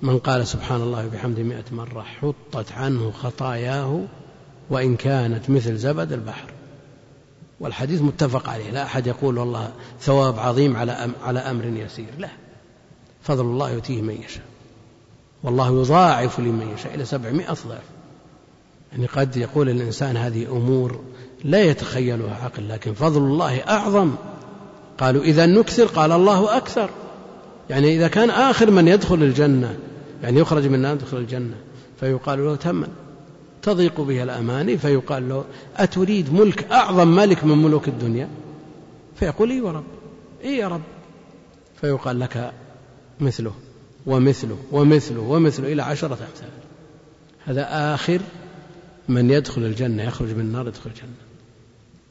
من قال سبحان الله وبحمده مئة مرة حطت عنه خطاياه وإن كانت مثل زبد البحر. والحديث متفق عليه لا أحد يقول والله ثواب عظيم على على أمر يسير. لا. فضل الله يؤتيه من يشاء. والله يضاعف لمن يشاء إلى سبعمائة ضعف. يعني قد يقول الإنسان هذه أمور لا يتخيلها عقل لكن فضل الله أعظم. قالوا إذا نكثر قال الله أكثر. يعني إذا كان آخر من يدخل الجنة يعني يخرج من النار يدخل الجنة فيقال له تمن. تضيق به الأماني فيقال له أتريد ملك أعظم ملك من ملوك الدنيا؟ فيقول إي ورب إي يا رب. فيقال لك مثله ومثله ومثله ومثله إلى عشرة أمثال. هذا آخر من يدخل الجنة يخرج من النار يدخل الجنة.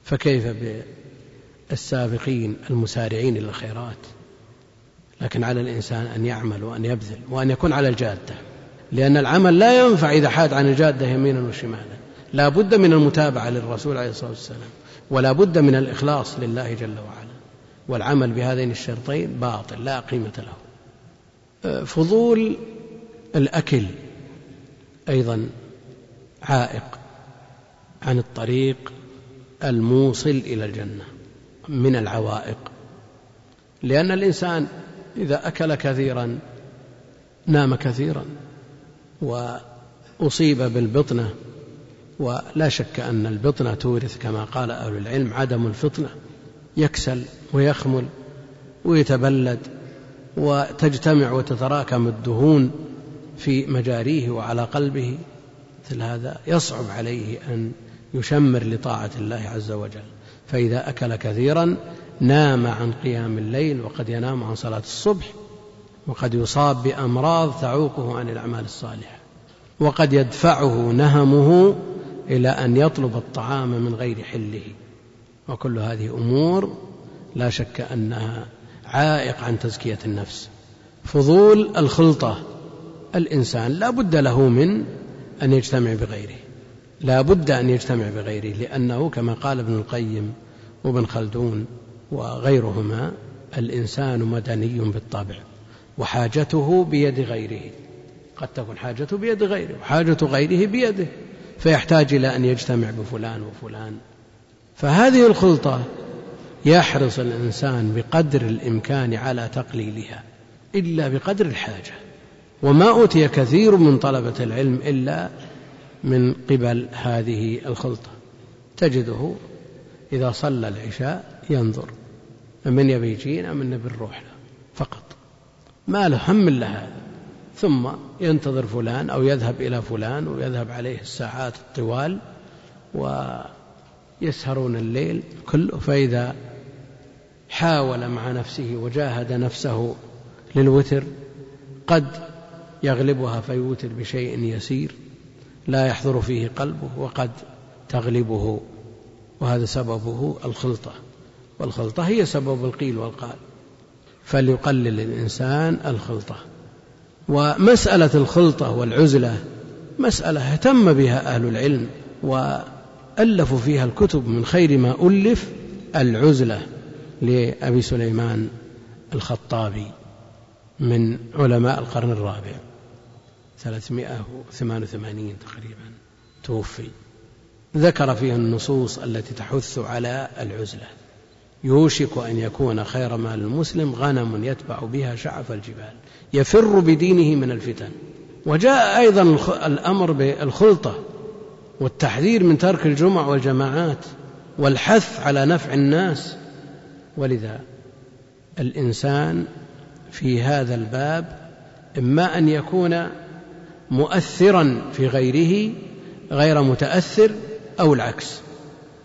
فكيف بالسابقين المسارعين إلى الخيرات لكن على الإنسان أن يعمل وأن يبذل وأن يكون على الجادة. لأن العمل لا ينفع إذا حاد عن الجادة يمينا وشمالا. لا بد من المتابعة للرسول عليه الصلاة والسلام ولا بد من الإخلاص لله جل وعلا. والعمل بهذين الشرطين باطل لا قيمة له. فضول الأكل أيضا عائق عن الطريق الموصل إلى الجنة من العوائق لأن الإنسان إذا أكل كثيرا نام كثيرا وأصيب بالبطنة ولا شك أن البطنة تورث كما قال أهل العلم عدم الفطنة يكسل ويخمل ويتبلد وتجتمع وتتراكم الدهون في مجاريه وعلى قلبه مثل هذا يصعب عليه أن يشمر لطاعة الله عز وجل. فإذا أكل كثيرا نام عن قيام الليل وقد ينام عن صلاة الصبح وقد يصاب بأمراض تعوقه عن الأعمال الصالحة وقد يدفعه نهمه إلى أن يطلب الطعام من غير حله. وكل هذه أمور لا شك أنها عائق عن تزكية النفس. فضول الخلطة. الإنسان لا بد له من أن يجتمع بغيره. لا بد أن يجتمع بغيره لأنه كما قال ابن القيم وابن خلدون وغيرهما الإنسان مدني بالطبع وحاجته بيد غيره. قد تكون حاجته بيد غيره وحاجة غيره بيده فيحتاج إلى أن يجتمع بفلان وفلان. فهذه الخلطة يحرص الإنسان بقدر الإمكان على تقليلها إلا بقدر الحاجة وما أوتي كثير من طلبة العلم إلا من قبل هذه الخلطة. تجده إذا صلى العشاء ينظر من يبي يجينا من نبي نروح له فقط. ما له هم إلا هذا. ثم ينتظر فلان أو يذهب إلى فلان ويذهب عليه الساعات الطوال ويسهرون الليل كله. فإذا حاول مع نفسه وجاهد نفسه للوتر قد يغلبها فيوتر بشيء يسير لا يحضر فيه قلبه وقد تغلبه وهذا سببه الخلطة والخلطة هي سبب القيل والقال فليقلل الإنسان الخلطة. ومسألة الخلطة والعزلة مسألة اهتم بها أهل العلم وألفوا فيها الكتب من خير ما ألف العزلة. لأبي سليمان الخطابي من علماء القرن الرابع 388 تقريبا توفي. ذكر فيها النصوص التي تحث على العزلة. يوشك أن يكون خير مال المسلم غنم يتبع بها شعف الجبال يفر بدينه من الفتن. وجاء أيضا الأمر بالخلطة والتحذير من ترك الجمع والجماعات والحث على نفع الناس. ولذا الإنسان في هذا الباب إما أن يكون مؤثرا في غيره غير متأثر أو العكس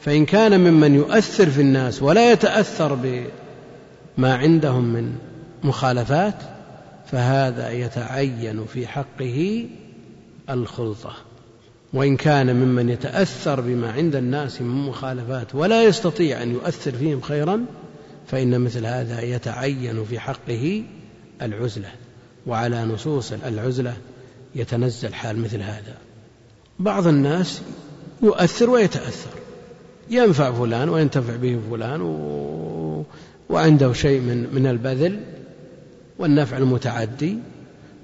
فإن كان ممن يؤثر في الناس ولا يتأثر بما عندهم من مخالفات فهذا يتعين في حقه الخلطة. وإن كان ممن يتأثر بما عند الناس من مخالفات ولا يستطيع أن يؤثر فيهم خيرا فإن مثل هذا يتعين في حقه العزلة وعلى نصوص العزلة يتنزل حال مثل هذا. بعض الناس يؤثر ويتأثر. ينفع فلان وينتفع به فلان و... وعنده شيء من من البذل والنفع المتعدي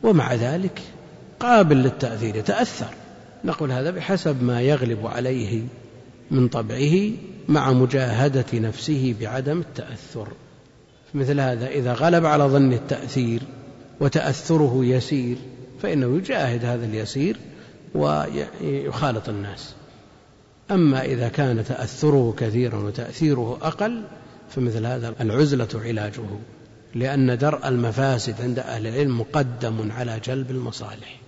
ومع ذلك قابل للتأثير يتأثر. نقول هذا بحسب ما يغلب عليه من طبعه مع مجاهدة نفسه بعدم التأثر. مثل هذا إذا غلب على ظن التأثير وتأثره يسير فإنه يجاهد هذا اليسير ويخالط الناس. أما إذا كان تأثره كثيرا وتأثيره أقل فمثل هذا العزلة علاجه لأن درء المفاسد عند أهل العلم مقدم على جلب المصالح.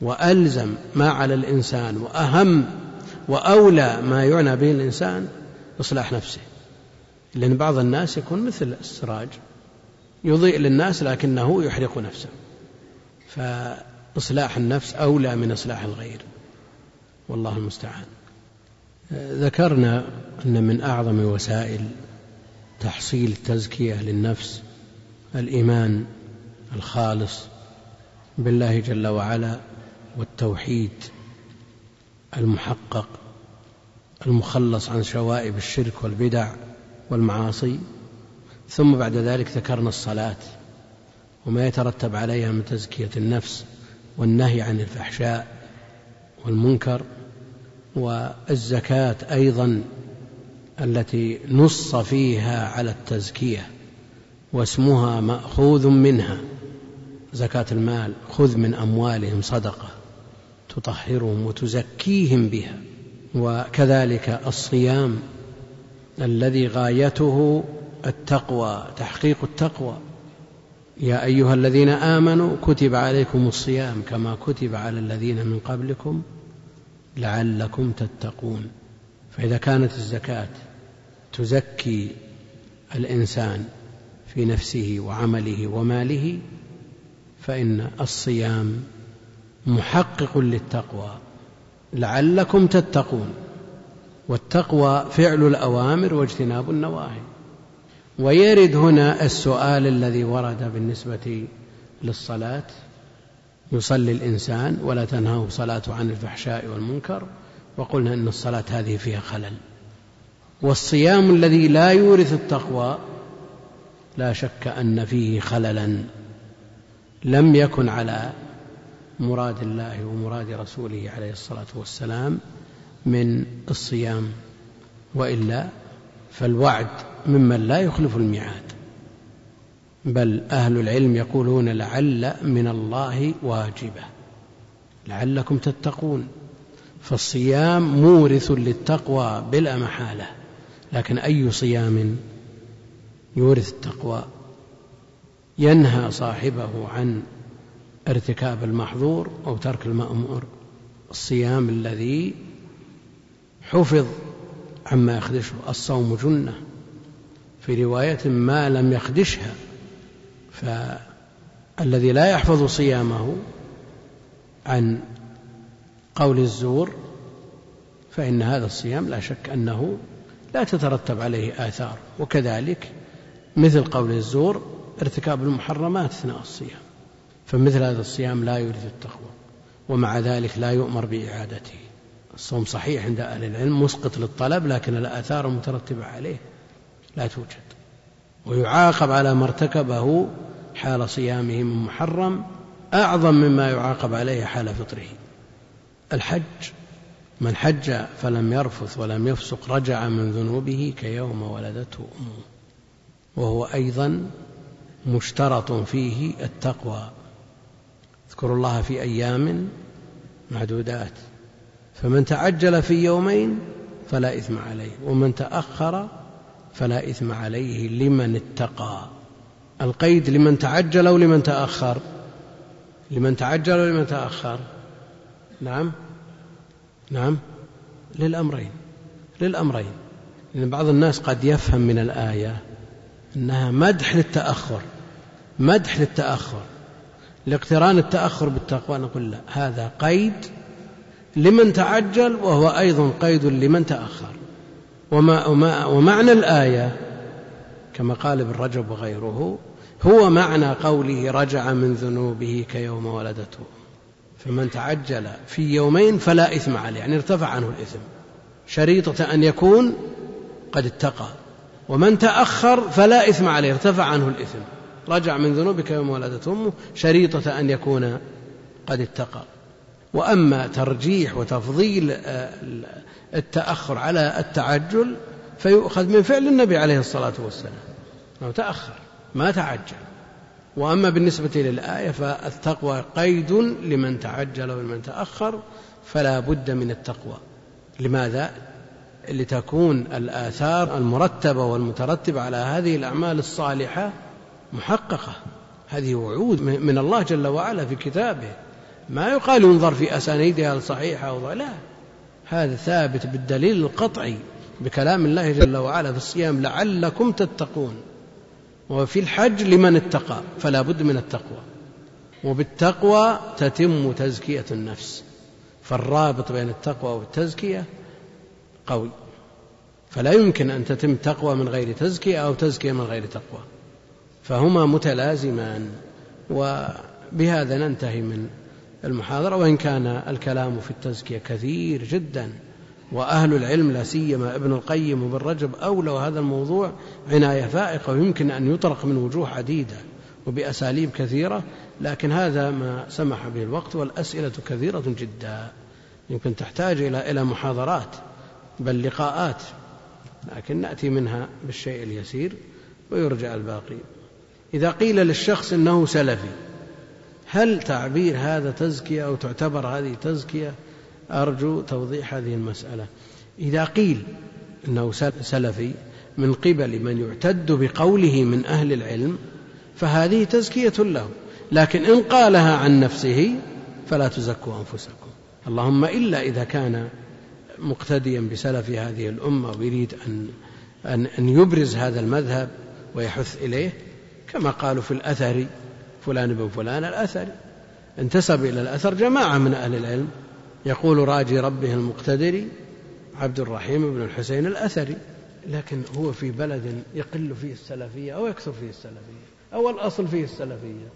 وألزم ما على الإنسان وأهم وأولى ما يعنى به الإنسان إصلاح نفسه لأن بعض الناس يكون مثل السراج يضيء للناس لكنه يحرق نفسه فإصلاح النفس أولى من إصلاح الغير والله المستعان. ذكرنا أن من أعظم وسائل تحصيل التزكية للنفس الإيمان الخالص بالله جل وعلا والتوحيد. المحقق المخلص عن شوائب الشرك والبدع والمعاصي. ثم بعد ذلك ذكرنا الصلاة وما يترتب عليها من تزكية النفس والنهي عن الفحشاء والمنكر. والزكاة أيضا التي نص فيها على التزكية واسمها مأخوذ منها زكاة المال خذ من أموالهم صدقة. تطهرهم وتزكيهم بها وكذلك الصيام الذي غايته التقوى تحقيق التقوى. يا أيها الذين آمنوا كتب عليكم الصيام كما كتب على الذين من قبلكم لعلكم تتقون. فإذا كانت الزكاة تزكي الإنسان في نفسه وعمله وماله فإن الصيام محقق للتقوى لعلكم تتقون. والتقوى فعل الأوامر واجتناب النواهي. ويرد هنا السؤال الذي ورد بالنسبة للصلاة. يصلي الإنسان ولا تنهاه صلاته عن الفحشاء والمنكر وقلنا أن الصلاة هذه فيها خلل. والصيام الذي لا يورث التقوى لا شك أن فيه خللا لم يكن على مراد الله ومراد رسوله عليه الصلاة والسلام من الصيام وإلا فالوعد ممن لا يخلف الميعاد بل أهل العلم يقولون لعل من الله واجبة لعلكم تتقون فالصيام مورث للتقوى بلا محالة لكن أي صيام يورث التقوى؟ ينهى صاحبه عن ارتكاب المحظور أو ترك المأمور الصيام الذي حفظ عما يخدشه الصوم جنة. في رواية ما لم يخدشها فالذي لا يحفظ صيامه عن قول الزور فإن هذا الصيام لا شك أنه لا تترتب عليه آثار. وكذلك مثل قول الزور ارتكاب المحرمات أثناء الصيام. فمثل هذا الصيام لا يورث التقوى ومع ذلك لا يؤمر بإعادته. الصوم صحيح عند أهل العلم مسقط للطلب لكن الآثار المترتبة عليه لا توجد. ويعاقب على ما ارتكبه حال صيامه من محرم أعظم مما يعاقب عليه حال فطره. الحج من حج فلم يرفث ولم يفسق رجع من ذنوبه كيوم ولدته أمه. وهو أيضا مشترط فيه التقوى. اذكروا الله في أيام معدودات فمن تعجل في يومين فلا إثم عليه ومن تأخر فلا إثم عليه لمن اتقى. القيد لمن تعجل أو لمن تأخر. لمن تعجل أو لمن تأخر. نعم؟ نعم؟ للأمرين. للأمرين. لأن بعض الناس قد يفهم من الآية أنها مدح للتأخر. مدح للتأخر. لاقتران التأخر بالتقوى نقول لا هذا قيد لمن تعجل وهو أيضا قيد لمن تأخر. وما وما ومعنى الآية كما قال ابن رجب وغيره هو معنى قوله رجع من ذنوبه كيوم ولدته. فمن تعجل في يومين فلا إثم عليه يعني ارتفع عنه الإثم. شريطة أن يكون قد اتقى. ومن تأخر فلا إثم عليه ارتفع عنه الإثم. رجع من ذنوبك يوم ولدته أمه شريطة أن يكون قد اتقى. وأما ترجيح وتفضيل آه، التأخر على التعجل فيؤخذ من فعل النبي عليه الصلاة والسلام. أنه تأخر ما تعجل. وأما بالنسبة للآية فالتقوى قيد لمن تعجل ومن تأخر فلا بد من التقوى. لماذا؟ لتكون الآثار المرتبة والمترتبة على هذه الأعمال الصالحة محققة. هذه وعود من الله جل وعلا في كتابه. ما يقال ينظر في أسانيدها الصحيحة أو لا. هذا ثابت بالدليل القطعي بكلام الله جل وعلا في الصيام لعلكم تتقون. وفي الحج لمن اتقى فلا بد من التقوى. وبالتقوى تتم تزكية النفس. فالرابط بين التقوى والتزكية قوي فلا يمكن أن تتم تقوى من غير تزكية أو تزكية من غير تقوى. فهما متلازمان وبهذا ننتهي من المحاضرة. وإن كان الكلام في التزكية كثير جدا وأهل العلم لا سيما ابن القيم وابن رجب أولوا هذا الموضوع عناية فائقة ويمكن أن يطرق من وجوه عديدة وبأساليب كثيرة لكن هذا ما سمح به الوقت والأسئلة كثيرة جدا. يمكن تحتاج إلى إلى محاضرات بل لقاءات لكن نأتي منها بالشيء اليسير ويرجع الباقي. إذا قيل للشخص إنه سلفي هل تعبير هذا تزكية أو تعتبر هذه تزكية؟ أرجو توضيح هذه المسألة. إذا قيل إنه سلفي من قبل من يعتد بقوله من أهل العلم فهذه تزكية له. لكن إن قالها عن نفسه فلا تزكوا أنفسكم. اللهم إلا إذا كان مقتديا بسلف هذه الأمة ويريد أن أن يبرز هذا المذهب ويحث إليه كما قالوا في الأثر فلان بن فلان الأثري انتسب إلى الأثر جماعة من أهل العلم. يقول راجي ربه المقتدر عبد الرحيم بن الحسين الأثري لكن هو في بلد يقل فيه السلفية أو يكثر فيه السلفية أو الأصل فيه السلفية.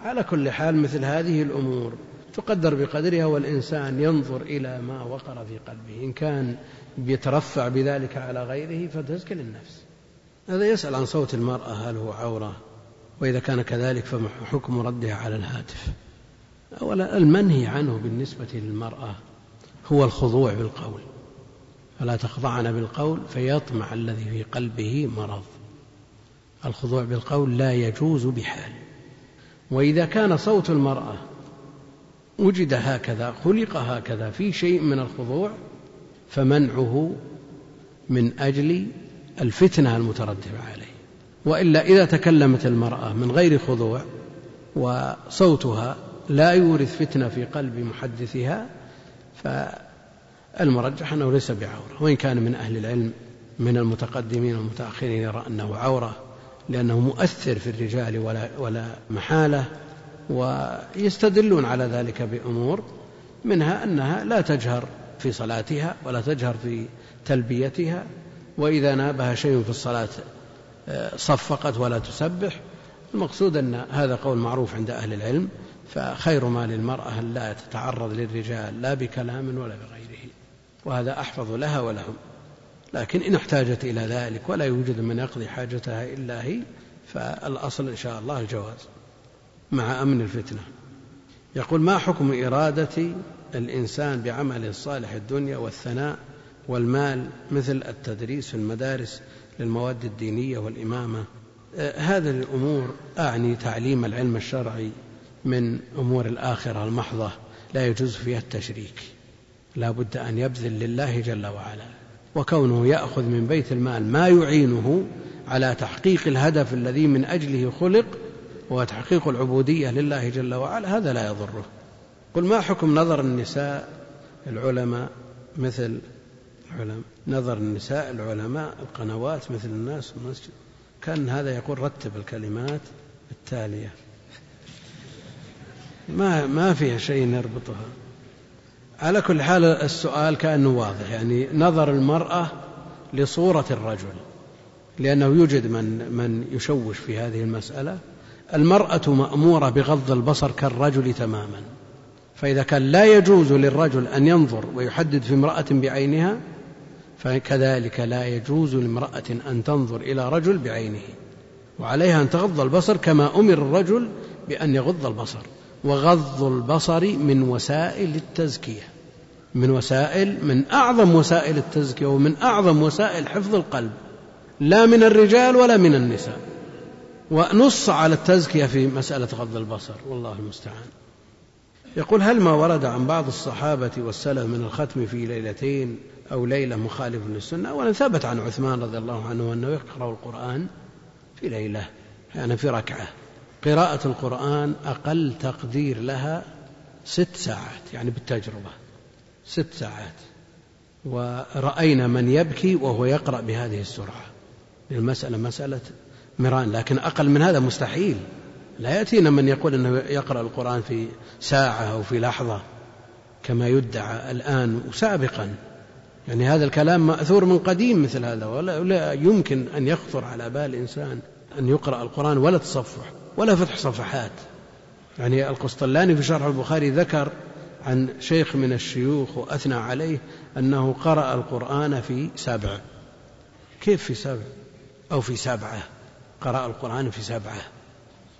على كل حال مثل هذه الأمور تقدر بقدرها والإنسان ينظر إلى ما وقر في قلبه. إن كان بيترفع بذلك على غيره فتزكي للنفس. هذا يسأل عن صوت المرأة هل هو عورة؟ وإذا كان كذلك فما حكم ردها على الهاتف. أولا المنهي عنه بالنسبة للمرأة هو الخضوع بالقول. فلا تخضعن بالقول فيطمع الذي في قلبه مرض. الخضوع بالقول لا يجوز بحال. وإذا كان صوت المرأة وجد هكذا خلق هكذا في شيء من الخضوع فمنعه من أجل الفتنة المترتبة عليه. وإلا إذا تكلمت المرأة من غير خضوع وصوتها لا يورث فتنة في قلب محدثها فالمرجح أنه ليس بعورة وإن كان من أهل العلم من المتقدمين والمتأخرين يرى أنه عورة لأنه مؤثر في الرجال ولا, ولا محالة ويستدلون على ذلك بأمور منها أنها لا تجهر في صلاتها ولا تجهر في تلبيتها وإذا نابها شيء في الصلاة آه، صفقت ولا تسبح. المقصود أن هذا قول معروف عند أهل العلم فخير ما للمرأة لا تتعرض للرجال لا بكلام ولا بغيره. وهذا أحفظ لها ولهم. لكن إن احتاجت إلى ذلك ولا يوجد من يقضي حاجتها إلا هي فالأصل إن شاء الله الجواز مع أمن الفتنة. يقول ما حكم إرادة الإنسان بعمل الصالح الدنيا والثناء والمال مثل التدريس في المدارس للمواد الدينية والإمامة. آه، هذه الأمور أعني تعليم العلم الشرعي من أمور الآخرة المحضة. لا يجوز فيها التشريك. لا بد أن يبذل لله جل وعلا. وكونه يأخذ من بيت المال ما يعينه على تحقيق الهدف الذي من أجله خلق وهو تحقيق العبودية لله جل وعلا هذا لا يضره. قل ما حكم نظر النساء العلماء مثل العلماء. نظر النساء العلماء القنوات مثل الناس المسجد. كأن هذا يقول رتب الكلمات التالية. ما ما فيها شيء نربطها. على كل حال السؤال كأنه واضح يعني نظر المرأة لصورة الرجل لأنه يوجد من من يشوش في هذه المسألة. المرأة مأمورة بغض البصر كالرجل تماما. فإذا كان لا يجوز للرجل أن ينظر ويحدد في امرأة بعينها فكذلك لا يجوز لامرأة أن تنظر إلى رجل بعينه وعليها أن تغض البصر كما أمر الرجل بأن يغض البصر وغض البصر من وسائل التزكية من وسائل من أعظم وسائل التزكية ومن أعظم وسائل حفظ القلب لا من الرجال ولا من النساء. ونص على التزكية في مسألة غض البصر والله المستعان. يقول هل ما ورد عن بعض الصحابة والسلف من الختم في ليلتين أو ليلة مخالف للسنة. ولا ثبت عن عثمان رضي الله عنه أنه يقرأ القرآن في ليلة يعني في ركعة. قراءة القرآن أقل تقدير لها ست ساعات يعني بالتجربة ست ساعات. ورأينا من يبكي وهو يقرأ بهذه السرعة. المسألة مسألة مران لكن أقل من هذا مستحيل. لا يأتينا من يقول أنه يقرأ القرآن في ساعة أو في لحظة كما يدعى الآن وسابقا يعني هذا الكلام مأثور من قديم مثل هذا ولا يمكن أن يخطر على بال إنسان أن يقرأ القرآن ولا تصفح ولا فتح صفحات. يعني القسطلاني في شرح البخاري ذكر عن شيخ من الشيوخ وأثنى عليه أنه قرأ القرآن في سبع كيف في سبع أو في سبعة قرأ القرآن في سبعة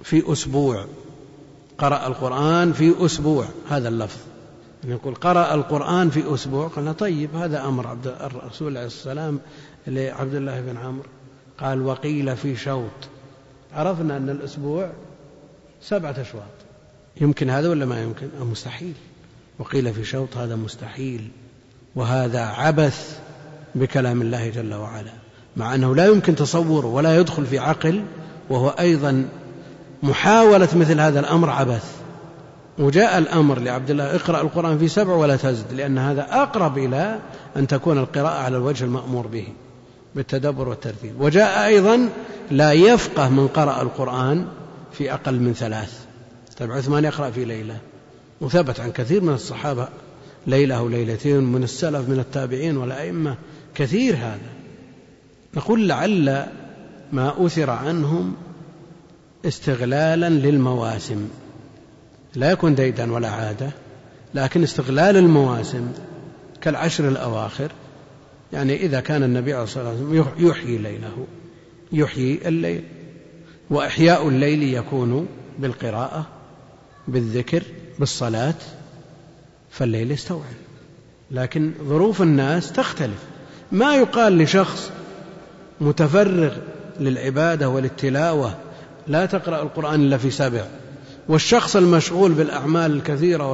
في أسبوع. قرأ القرآن في أسبوع. هذا اللفظ. يقول قرأ القرآن في أسبوع قلنا طيب هذا أمر عبد الرسول عليه السلام لعبد الله بن عمرو. قال وقيل في شوط. عرفنا أن الأسبوع سبعة أشواط. يمكن هذا ولا ما يمكن؟ مستحيل. وقيل في شوط هذا مستحيل. وهذا عبث بكلام الله جل وعلا. مع أنه لا يمكن تصوره ولا يدخل في عقل وهو أيضا محاولة مثل هذا الأمر عبث. وجاء الأمر لعبد الله اقرأ القرآن في سبع ولا تزد لأن هذا أقرب إلى أن تكون القراءة على الوجه المأمور به بالتدبر والترتيب. وجاء أيضا لا يفقه من قرأ القرآن في أقل من ثلاث. طيب عثمان يقرأ في ليلة. وثبت عن كثير من الصحابة ليلة أو ليلتين من السلف من التابعين والأئمة. كثير هذا. نقول لعل ما أثر عنهم استغلالا للمواسم. لا يكون ديدا ولا عادة لكن استغلال المواسم كالعشر الأواخر يعني إذا كان النبي عليه الصلاة والسلام يحيي ليله يحيي الليل. وإحياء الليل يكون بالقراءة بالذكر بالصلاة فالليل يستوعب. لكن ظروف الناس تختلف. ما يقال لشخص متفرغ للعبادة وللتلاوة لا تقرأ القرآن إلا في سبع والشخص المشغول بالأعمال الكثيرة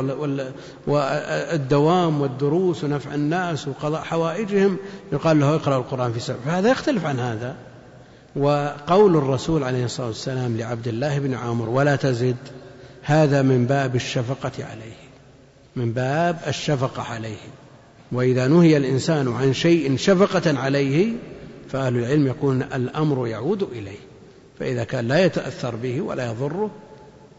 والدوام والدروس ونفع الناس وقضاء حوائجهم يقال له اقرأ القرآن في سبع. فهذا يختلف عن هذا. وقول الرسول عليه الصلاة والسلام لعبد الله بن عمرو ولا تزد هذا من باب الشفقة عليه من باب الشفقة عليه. وإذا نهي الإنسان عن شيء شفقة عليه فأهل العلم يقولون الأمر يعود إليه. فإذا كان لا يتأثر به ولا يضره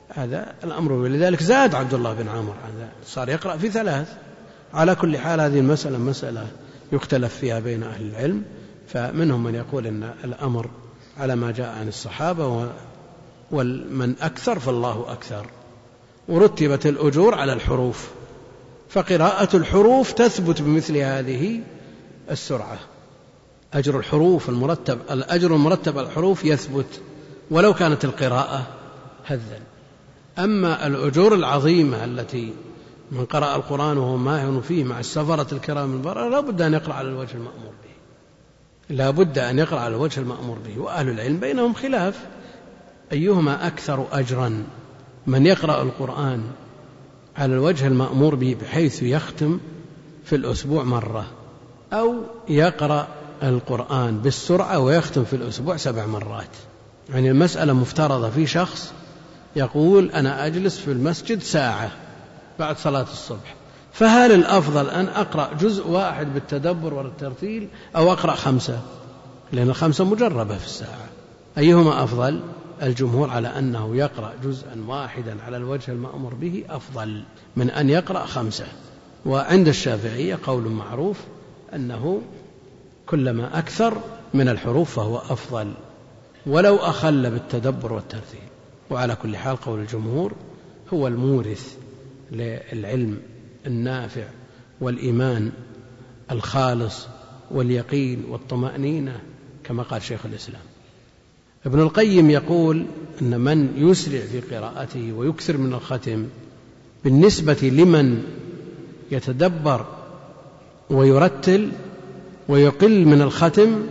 هذا الأمر. ولذلك زاد عبد الله بن عمر هذا صار يقرأ في ثلاث. على كل حال هذه المسألة مسألة يختلف فيها بين أهل العلم فمنهم من يقول أن الأمر على ما جاء عن الصحابة ومن أكثر فالله أكثر. ورتبت الأجور على الحروف فقراءة الحروف تثبت بمثل هذه السرعة. أجر الحروف المرتب الأجر المرتب على الحروف يثبت ولو كانت القراءة هذا. أما الأجور العظيمة التي من قرأ القرآن وهو ماهر فيه مع السفرة الكرام البررة لا بد أن يقرأ على الوجه المأمور به. لا بد أن يقرأ على الوجه المأمور به. وأهل العلم بينهم خلاف. أيهما أكثر أجرا من يقرأ القرآن على الوجه المأمور به بحيث يختم في الأسبوع مرة أو يقرأ القرآن بالسرعة ويختم في الأسبوع سبع مرات؟ يعني المسألة مفترضة في شخص يقول أنا أجلس في المسجد ساعة بعد صلاة الصبح. فهل الأفضل أن أقرأ جزء واحد بالتدبر والترتيل أو أقرأ خمسة؟ لأن الخمسة مجربة في الساعة. أيهما أفضل؟ الجمهور على أنه يقرأ جزءا واحدا على الوجه المأمور به أفضل من أن يقرأ خمسة. وعند الشافعية قول معروف أنه كلما أكثر من الحروف فهو أفضل. ولو أخل بالتدبر والترتيل. وعلى كل حال قول الجمهور هو المورث للعلم النافع والإيمان الخالص واليقين والطمأنينة كما قال شيخ الإسلام. ابن القيم يقول أن من يسرع في قراءته ويكثر من الختم بالنسبة لمن يتدبر ويرتل ويقل من الختم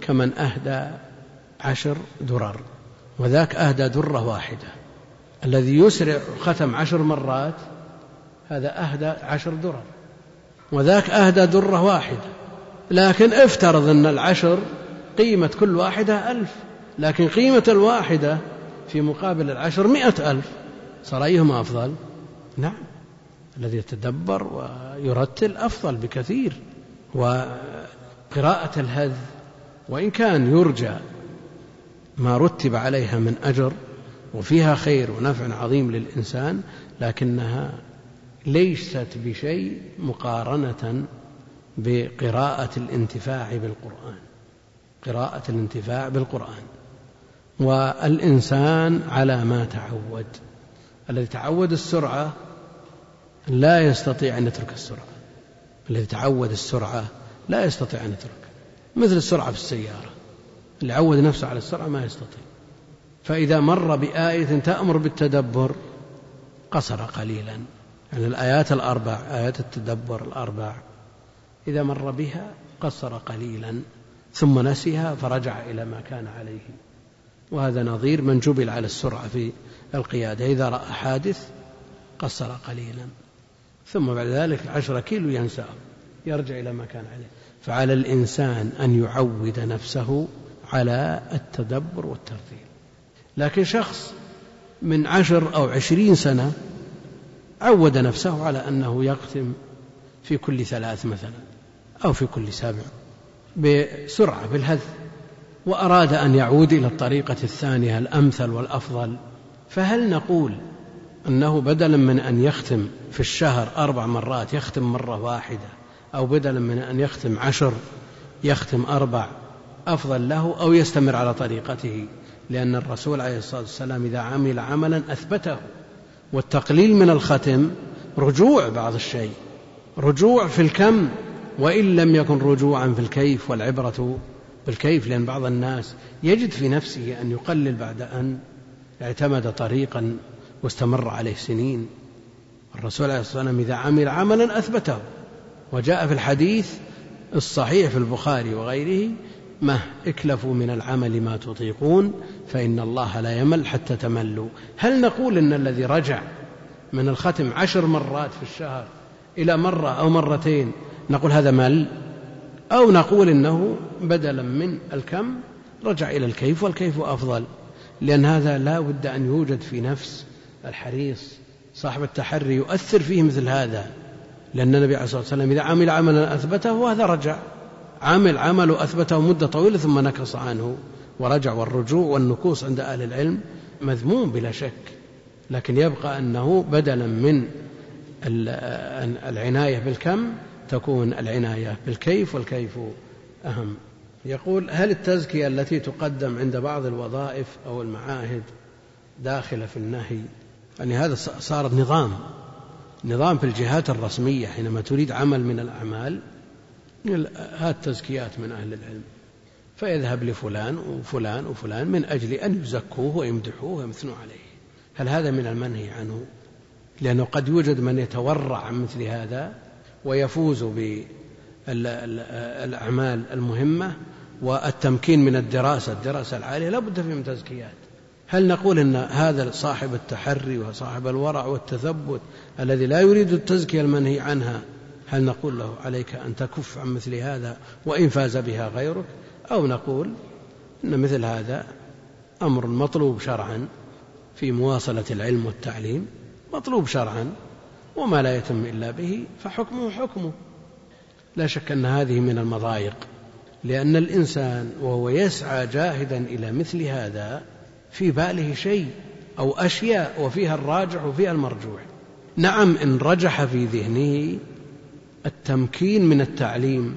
كمن أهدى عشر درر. وذاك أهدى درة واحدة. الذي يسرع ختم عشر مرات هذا أهدى عشر درر وذاك أهدى درة واحدة. لكن افترض أن العشر قيمة كل واحدة ألف. لكن قيمة الواحدة في مقابل العشر مئة ألف. صار أيهما أفضل؟ نعم. الذي يتدبر ويرتل أفضل بكثير. وقراءة الهذ وإن كان يرجى ما رتب عليها من أجر وفيها خير ونفع عظيم للإنسان لكنها ليست بشيء مقارنة بقراءة الانتفاع بالقرآن. قراءة الانتفاع بالقرآن. والإنسان على ما تعود. الذي تعود السرعة لا يستطيع أن يترك السرعة. الذي تعود السرعة لا يستطيع أن يترك مثل السرعة في السيارة. اللي عود نفسه على السرعة ما يستطيع. فإذا مر بآية تأمر بالتدبر قصر قليلا. يعني الآيات الأربع آيات التدبر الأربع إذا مر بها قصر قليلا ثم نسيها فرجع إلى ما كان عليه. وهذا نظير من جبل على السرعة في القيادة. إذا رأى حادث قصر قليلا. ثم بعد ذلك عشرة كيلو ينساه يرجع إلى ما كان عليه. فعلى الإنسان أن يعود نفسه على التدبر والترتيب. لكن شخص من عشر أو عشرين سنة عود نفسه على أنه يختم في كل ثلاث مثلا أو في كل سبع بسرعة بالهذ وأراد أن يعود إلى الطريقة الثانية الأمثل والأفضل. فهل نقول أنه بدلا من أن يختم في الشهر أربع مرات يختم مرة واحدة أو بدلا من أن يختم عشر يختم أربع أفضل له أو يستمر على طريقته لأن الرسول عليه الصلاة والسلام إذا عمل عملا أثبته. والتقليل من الختم رجوع بعض الشيء رجوع في الكم وإن لم يكن رجوعا في الكيف والعبرة بالكيف لأن بعض الناس يجد في نفسه أن يقلل بعد أن اعتمد طريقا واستمر عليه سنين. الرسول عليه الصلاة والسلام إذا عمل عملا أثبته. وجاء في الحديث الصحيح في البخاري وغيره مه اكلفوا من العمل ما تطيقون فإن الله لا يمل حتى تملوا. هل نقول إن الذي رجع من الختم عشر مرات في الشهر إلى مرة أو مرتين نقول هذا مل؟ أو نقول إنه بدلا من الكم رجع إلى الكيف والكيف أفضل؟ لأن هذا لا بد أن يوجد في نفس الحريص. صاحب التحري يؤثر فيه مثل هذا. لأن النبي عليه الصلاة والسلام إذا عمل عملا أثبته وهذا رجع. عمل عمله أثبته مدة طويلة ثم نكص عنه ورجع والرجوع والنكوص عند أهل العلم مذموم بلا شك لكن يبقى أنه بدلا من العناية بالكم تكون العناية بالكيف والكيف أهم. يقول هل التزكية التي تقدم عند بعض الوظائف أو المعاهد داخلة في النهي؟ يعني هذا صار نظام نظام في الجهات الرسمية حينما تريد عمل من الأعمال هات تزكيات من أهل العلم فيذهب لفلان وفلان وفلان من أجل أن يزكوه ويمدحوه ويمثنوا عليه. هل هذا من المنهي عنه؟ لأنه قد يوجد من يتورع عن مثل هذا ويفوز بالأعمال المهمة والتمكين من الدراسة الدراسة العالية لا بد فيه من تزكيات. هل نقول إن هذا صاحب التحري وصاحب الورع والتثبت الذي لا يريد التزكية المنهي عنها هل نقول له عليك أن تكف عن مثل هذا وإن فاز بها غيرك؟ أو نقول إن مثل هذا أمر مطلوب شرعا في مواصلة العلم والتعليم مطلوب شرعا وما لا يتم إلا به فحكمه حكمه. لا شك أن هذه من المضايق لأن الإنسان وهو يسعى جاهدا إلى مثل هذا في باله شيء أو أشياء وفيها الراجح وفيها المرجوح نعم إن رجح في ذهنه التمكين من التعليم.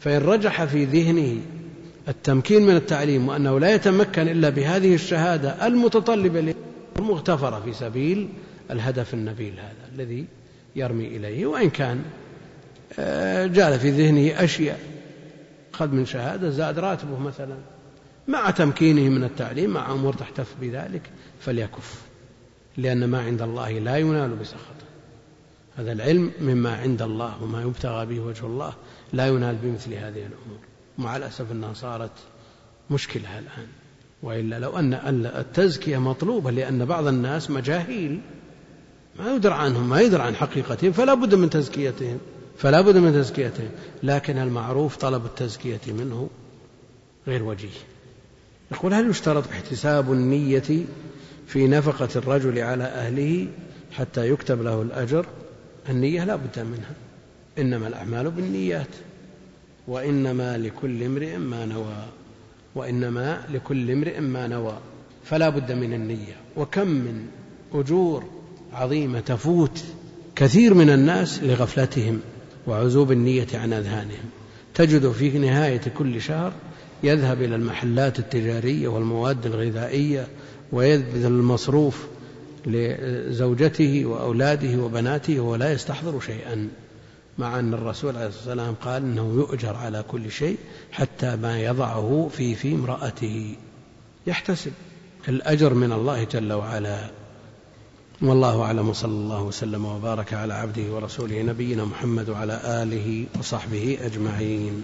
فإن رجح في ذهنه التمكين من التعليم وأنه لا يتمكن إلا بهذه الشهادة المتطلبة المغتفرة في سبيل الهدف النبيل هذا الذي يرمي إليه. وإن كان آه، جعل في ذهنه أشياء أخذ من شهادة زاد راتبه مثلا. مع تمكينه من التعليم مع أمور تحتف بذلك فليكف لأن ما عند الله لا ينال بسخطه. هذا العلم مما عند الله وما يبتغى به وجه الله لا ينال بمثل هذه الأمور. مع الأسف أنها صارت مشكلة الآن. وإلا لو أن التزكية مطلوبة لأن بعض الناس مجاهيل. ما يدرى عنهم ما يدرى عن حقيقتهم فلا بد من تزكيتهم فلا بد من تزكيتهم. لكن المعروف طلب التزكية منه غير وجيه. يقول هل يشترط احتساب النية في نفقة الرجل على أهله حتى يكتب له الأجر؟ النية لا بد منها. إنما الأعمال بالنيات. وإنما لكل امرئ ما نوى. وإنما لكل امرئ ما نوى. فلا بد من النية. وكم من أجور عظيمة تفوت كثير من الناس لغفلتهم وعزوب النية عن أذهانهم. تجد في نهاية كل شهر يذهب إلى المحلات التجارية والمواد الغذائية ويبذل المصروف لزوجته وأولاده وبناته ولا يستحضر شيئا مع أن الرسول عليه الصلاة والسلام قال إنه يؤجر على كل شيء حتى ما يضعه في في امرأته. يحتسب. الأجر من الله جل وعلا. والله أعلم صلى الله وسلم وبارك على عبده ورسوله نبينا محمد وعلى آله وصحبه أجمعين.